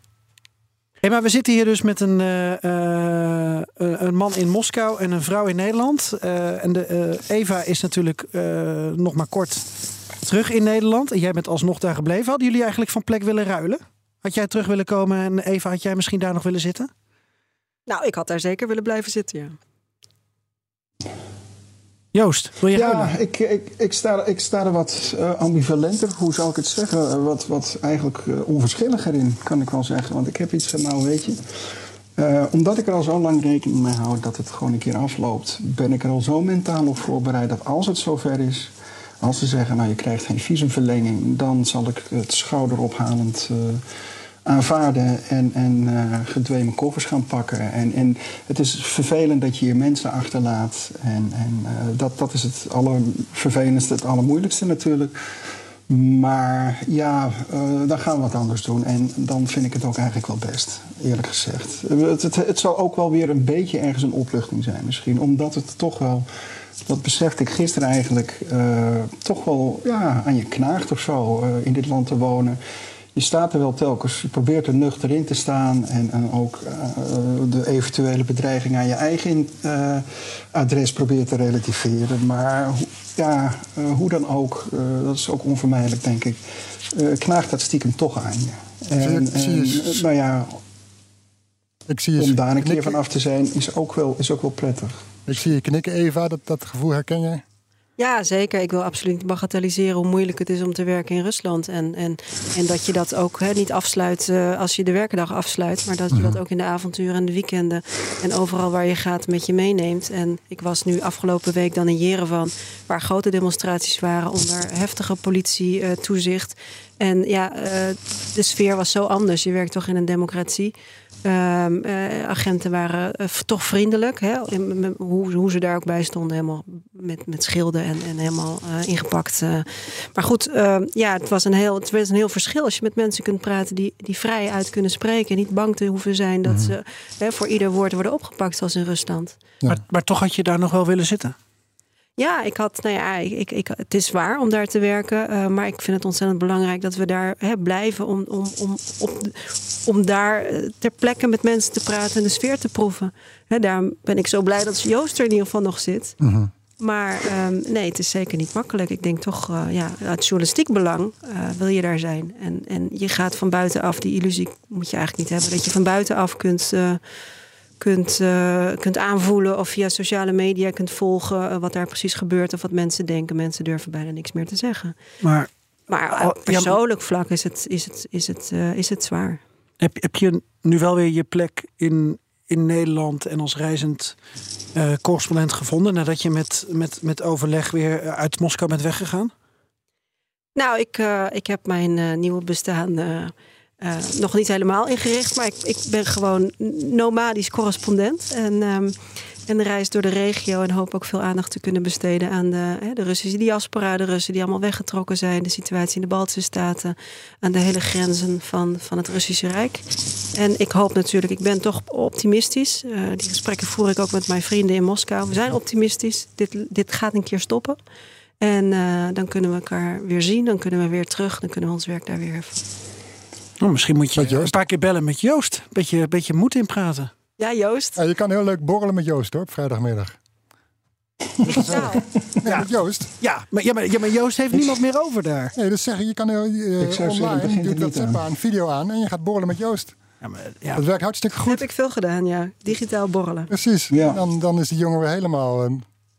Hey, maar we zitten hier dus met een, uh, uh, een man in Moskou en een vrouw in Nederland. En de, Eva is natuurlijk nog maar kort terug in Nederland. En jij bent alsnog daar gebleven. Hadden jullie eigenlijk van plek willen ruilen? Had jij terug willen komen en Eva, had jij misschien daar nog willen zitten? Nou, ik had daar zeker willen blijven zitten, ja. Joost, wil je Ja, ik, ik, ik, sta, ik sta er wat uh, ambivalenter, hoe zou ik het zeggen? Wat, wat eigenlijk uh, onverschilliger in, kan ik wel zeggen. Want ik heb iets van, nou weet je... Uh, omdat ik er al zo lang rekening mee hou dat het gewoon een keer afloopt... ben ik er al zo mentaal op voorbereid dat als het zover is... als ze zeggen, nou je krijgt geen visumverlenging... dan zal ik het schouderophalend aanvaarden en, en uh, koffers gaan pakken. En, en het is vervelend dat je je mensen achterlaat. En, en uh, dat, dat is het allervervelendste, het allermoeilijkste natuurlijk. Maar ja, uh, dan gaan we wat anders doen. En dan vind ik het ook eigenlijk wel best, eerlijk gezegd. Het, het, het zal ook wel weer een beetje ergens een opluchting zijn misschien. Omdat het toch wel, dat besefte ik gisteren eigenlijk, toch wel ja, aan je knaagt of zo in dit land te wonen je staat er wel telkens, je probeert er nuchter in te staan en, en ook uh, de eventuele bedreiging aan je eigen uh, adres probeert te relativeren. Maar ja, uh, hoe dan ook, dat is ook onvermijdelijk denk ik, knaagt dat stiekem toch aan je. En, en nou ja, ik zie je om daar een keer van af te zijn is ook wel, is ook wel prettig. Ik zie je knikken Eva, dat, dat gevoel herken jij? Ja, zeker. Ik wil absoluut niet bagatelliseren hoe moeilijk het is om te werken in Rusland. En, en, en dat je dat ook he, niet afsluit uh, als je de werkdag afsluit. Maar dat je dat ook in de avonturen en de weekenden en overal waar je gaat met je meeneemt. En ik was nu afgelopen week dan in Jerevan, waar grote demonstraties waren onder heftige politietoezicht. Uh, en ja, uh, de sfeer was zo anders. Je werkt toch in een democratie. Um, uh, agenten waren uh, toch vriendelijk. Hè? Hoe, hoe, ze daar ook bij stonden, helemaal met, met schilden en, en helemaal uh, ingepakt. Maar goed, ehm, ja, het was, een heel, het was een heel verschil als je met mensen kunt praten die, die vrij uit kunnen spreken. En niet bang te hoeven zijn dat mm -hmm. ze hè, voor ieder woord worden opgepakt, zoals in Rusland. Ja. Maar, maar toch had je daar nog wel willen zitten? Ja, ik had, nou ja, ik, ik, het is waar om daar te werken. Uh, maar ik vind het ontzettend belangrijk dat we daar hè, blijven. Om, om, om, op, om daar ter plekke met mensen te praten en de sfeer te proeven. Hè, daarom ben ik zo blij dat Joost er in ieder geval nog zit. -hmm. Maar um, nee, het is zeker niet makkelijk. Ik denk toch, uh, ja, uit journalistiek belang uh, wil je daar zijn. En, en je gaat van buitenaf, die illusie moet je eigenlijk niet hebben. Dat je van buitenaf kunt kunt, uh, kunt aanvoelen of via sociale media kunt volgen uh, wat daar precies gebeurt of wat mensen denken. Mensen durven bijna niks meer te zeggen. Maar, maar op persoonlijk ja, vlak is het, is het, is het, uh, is het zwaar. Heb, heb je nu wel weer je plek in, in Nederland en als reizend correspondent gevonden nadat je met, met, met overleg weer uit Moskou bent weggegaan? Nou, ik, ik heb mijn nieuwe bestaan uh, nog niet helemaal ingericht, maar ik, ik ben gewoon nomadisch correspondent. En, um, en reis door de regio en hoop ook veel aandacht te kunnen besteden aan de, hè, de Russische diaspora, de Russen die allemaal weggetrokken zijn, de situatie in de Baltische Staten, aan de hele grenzen van, van het Russische Rijk. En ik hoop natuurlijk, ik ben toch optimistisch. Uh, die gesprekken voer ik ook met mijn vrienden in Moskou. We zijn optimistisch. Dit, dit gaat een keer stoppen. En uh, dan kunnen we elkaar weer zien, dan kunnen we weer terug, dan kunnen we ons werk daar weer. Oh, misschien moet je een paar keer bellen met Joost. Beetje, beetje moed inpraten. Ja, Joost. Ja, je kan heel leuk borrelen met Joost hoor, op vrijdagmiddag. Ja. ja. met Joost. Ja maar, ja, maar, ja, maar Joost heeft niemand meer over daar. Nee, dus zeg je, je kan heel, uh, Ik zou online, zeggen, je doet WhatsApp aan, video aan en je gaat borrelen met Joost. Ja, maar, ja. Dat werkt hartstikke goed. Dat heb ik veel gedaan, ja. Digitaal borrelen. Precies. Ja. Dan, dan is die jongen weer helemaal uh,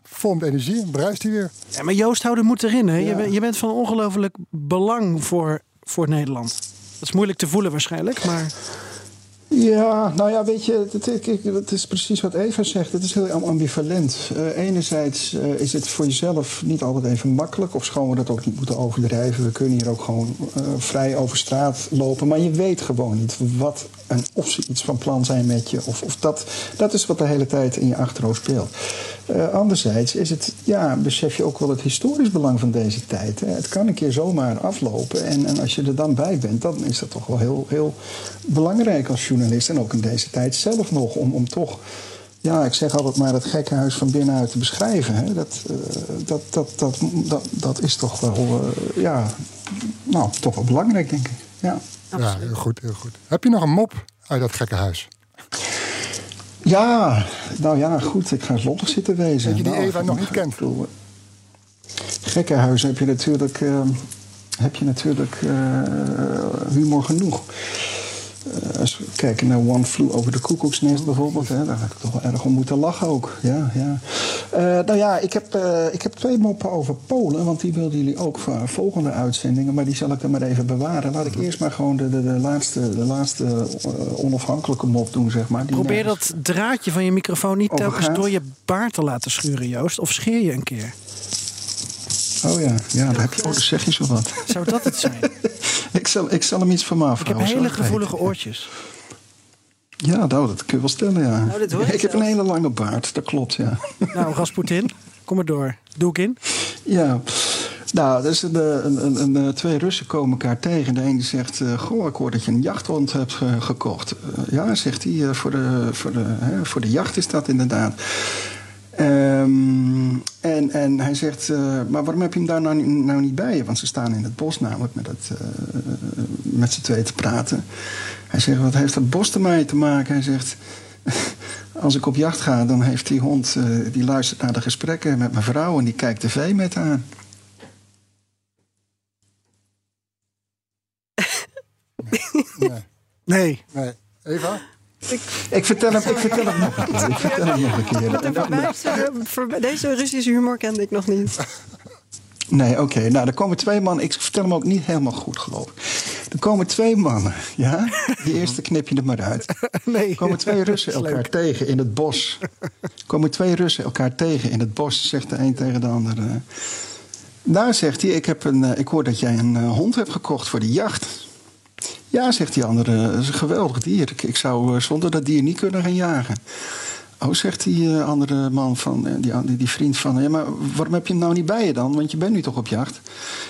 vol met energie en bruist hij weer. Ja, maar Joost, hou de moed erin. Hè? Ja. Je, ben, je bent van ongelooflijk belang voor voor Nederland? Dat is moeilijk te voelen waarschijnlijk, maar... Ja, nou ja, weet je, het, is precies wat Eva zegt. Het is heel ambivalent. Uh, enerzijds uh, is het voor jezelf niet altijd even makkelijk. Of schoon we dat ook niet moeten overdrijven. We kunnen hier ook gewoon uh, vrij over straat lopen. Maar je weet gewoon niet wat en of ze iets van plan zijn met je. Of, of dat, dat is wat de hele tijd in je achterhoofd speelt. Anderzijds is het, ja, besef je ook wel het historisch belang van deze tijd. Hè. Het kan een keer zomaar aflopen. En, en als je er dan bij bent, dan is dat toch wel heel, heel belangrijk als journalist. En ook in deze tijd zelf nog, om, om toch ja, ik zeg altijd maar het gekkenhuis van binnenuit te beschrijven. Hè. Dat, uh, dat, dat, dat, dat, dat is toch wel, uh, ja, nou, toch wel belangrijk, denk ik. Ja. ja, heel goed, heel goed. Heb je nog een mop uit dat gekkenhuis? Ja, nou ja, goed. Ik ga eens lollig zitten wezen. Dat je die nou, Eva nog niet kent. Gekkenhuis heb je natuurlijk, uh, heb je natuurlijk uh, humor genoeg. Uh, als we kijken naar One Flew Over the Cuckoo's Nest bijvoorbeeld, hè, daar heb ik toch wel erg om moeten lachen ook. Ja, ja. Uh, nou ja, ik heb, uh, ik heb twee moppen over Polen, want die wilden jullie ook voor volgende uitzendingen, maar die zal ik dan maar even bewaren. Laat ik eerst maar gewoon de, de, de laatste, de laatste onafhankelijke mop doen, zeg maar. Probeer dat draadje van je microfoon niet telkens door je baard te laten schuren, Joost, of scheer je een keer. Oh ja, ja daar heb je, oh, zeg je zo wat. Zou dat het zijn? ik, zal, ik zal hem iets van me afhouden. Ik heb hele gevoelige oortjes. Ja, nou, dat kun je wel stellen, ja. Nou, ik heb een hele lange baard, dat klopt, ja. Nou, Rasputin, kom maar door. Doe ik in. Ja, nou, dus een, een, een, een, twee Russen komen elkaar tegen. De ene zegt, uh, goh, ik hoor dat je een jachthond hebt uh, gekocht. Uh, ja, zegt hij, voor, de, voor, de, hè, voor de jacht is dat inderdaad. Um, en, en hij zegt, uh, maar waarom heb je hem daar nou, nou, niet bij je? Want ze staan in het bos namelijk met, het, uh, met z'n twee te praten. Hij zegt, wat heeft dat bos ermee te maken? Hij zegt, als ik op jacht ga, dan heeft die hond... Uh, die luistert naar de gesprekken met mijn vrouw... en die kijkt tv met haar. Nee. Nee. nee. Eva? Ik, ik, vertel hem, ik vertel hem nog een keer. Ik vertel hem nog een keer. Deze Russische humor kende ik nog niet. Nee, oké. Okay. Nou, er komen twee mannen. Ik vertel hem ook niet helemaal goed, geloof ik. Er komen twee mannen, ja? Die eerste knip je er maar uit. Nee. Er komen twee Russen elkaar leuk. tegen in het bos. Er komen twee Russen elkaar tegen in het bos, zegt de een tegen de ander. Daar zegt hij, ik, heb een, ik hoor dat jij een hond hebt gekocht voor de jacht. Ja, zegt die andere, dat is een geweldig dier. Ik, ik zou zonder dat dier niet kunnen gaan jagen. Oh, zegt die uh, andere man van, uh, die, die vriend van... Ja, maar waarom heb je hem nou niet bij je dan? Want je bent nu toch op jacht?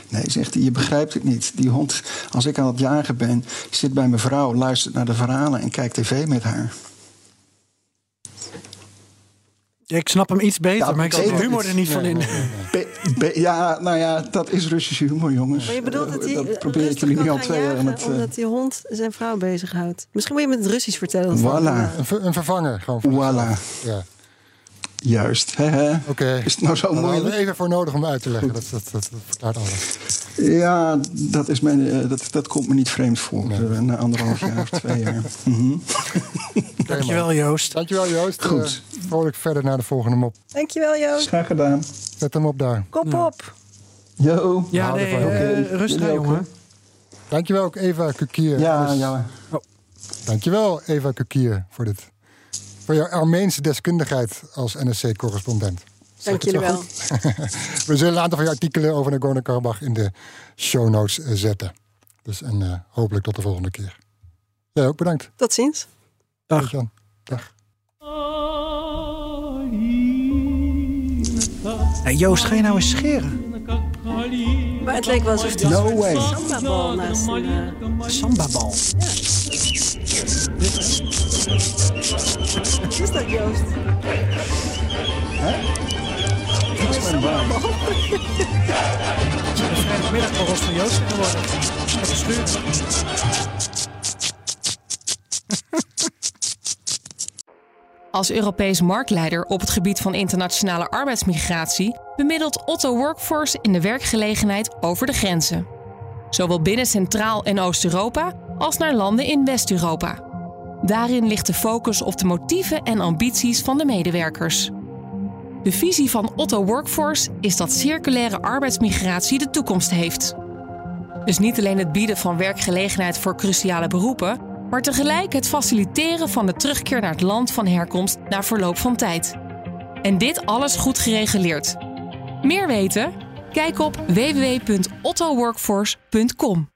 Nee, zegt hij, je begrijpt het niet. Die hond, als ik aan het jagen ben... zit bij mijn vrouw, luistert naar de verhalen... en kijkt tv met haar. Ja, ik snap hem iets beter, ja, maar ik zie de humor er niet van in. Be, be, ja, nou ja, dat is Russische humor, jongens. Maar je bedoelt dat, hij dat probeer ik jullie nu al twee jaar aan het... Omdat die hond zijn vrouw bezighoudt. Misschien moet je met het Russisch vertellen. Voilà. Een, een vervanger gewoon. Voilà. Ja. Juist. Oké. Okay. Is het nou zo Daar moeilijk? hadden we even voor nodig om uit te leggen. Dat, dat, dat, dat, verklaart alles. Ja, dat, is mijn, uh, dat, dat komt me niet vreemd voor. Nee. Uh, na anderhalf jaar of twee jaar. Mm -hmm. Dankjewel, Joost. Dankjewel, Joost. Goed. Uh, vrolijk verder naar de volgende mop. Dankjewel, Joost. Graag gedaan. Zet hem op daar. Kop ja. op. Yo. Ja, nee, okay. rustig, jongen. Dankjewel ook Eva Kukier. Ja, dus, ja. Oh. Dankjewel Eva Kukier voor dit. Voor jouw Armeense deskundigheid als NSC-correspondent. Dank jullie wel. We zullen een aantal van je artikelen over Nagorno-Karabakh in de show notes zetten. Dus en uh, hopelijk tot de volgende keer. Jij ook bedankt. Tot ziens. Dag. Jan. Dag. Hey Joost, ga je nou eens scheren? Maar het leek wel alsof die no way. sambabal naast een... Uh... Sambabal? Ja. Wat is dat, Joost? Hè? Van Joost geworden. Als Europees marktleider op het gebied van internationale arbeidsmigratie bemiddelt Otto Workforce in de werkgelegenheid over de grenzen. Zowel binnen Centraal- en Oost-Europa als naar landen in West-Europa. Daarin ligt de focus op de motieven en ambities van de medewerkers. De visie van Otto Workforce is dat circulaire arbeidsmigratie de toekomst heeft. Dus niet alleen het bieden van werkgelegenheid voor cruciale beroepen, maar tegelijk het faciliteren van de terugkeer naar het land van herkomst na verloop van tijd. En dit alles goed gereguleerd. Meer weten? Kijk op www.ottoworkforce.com.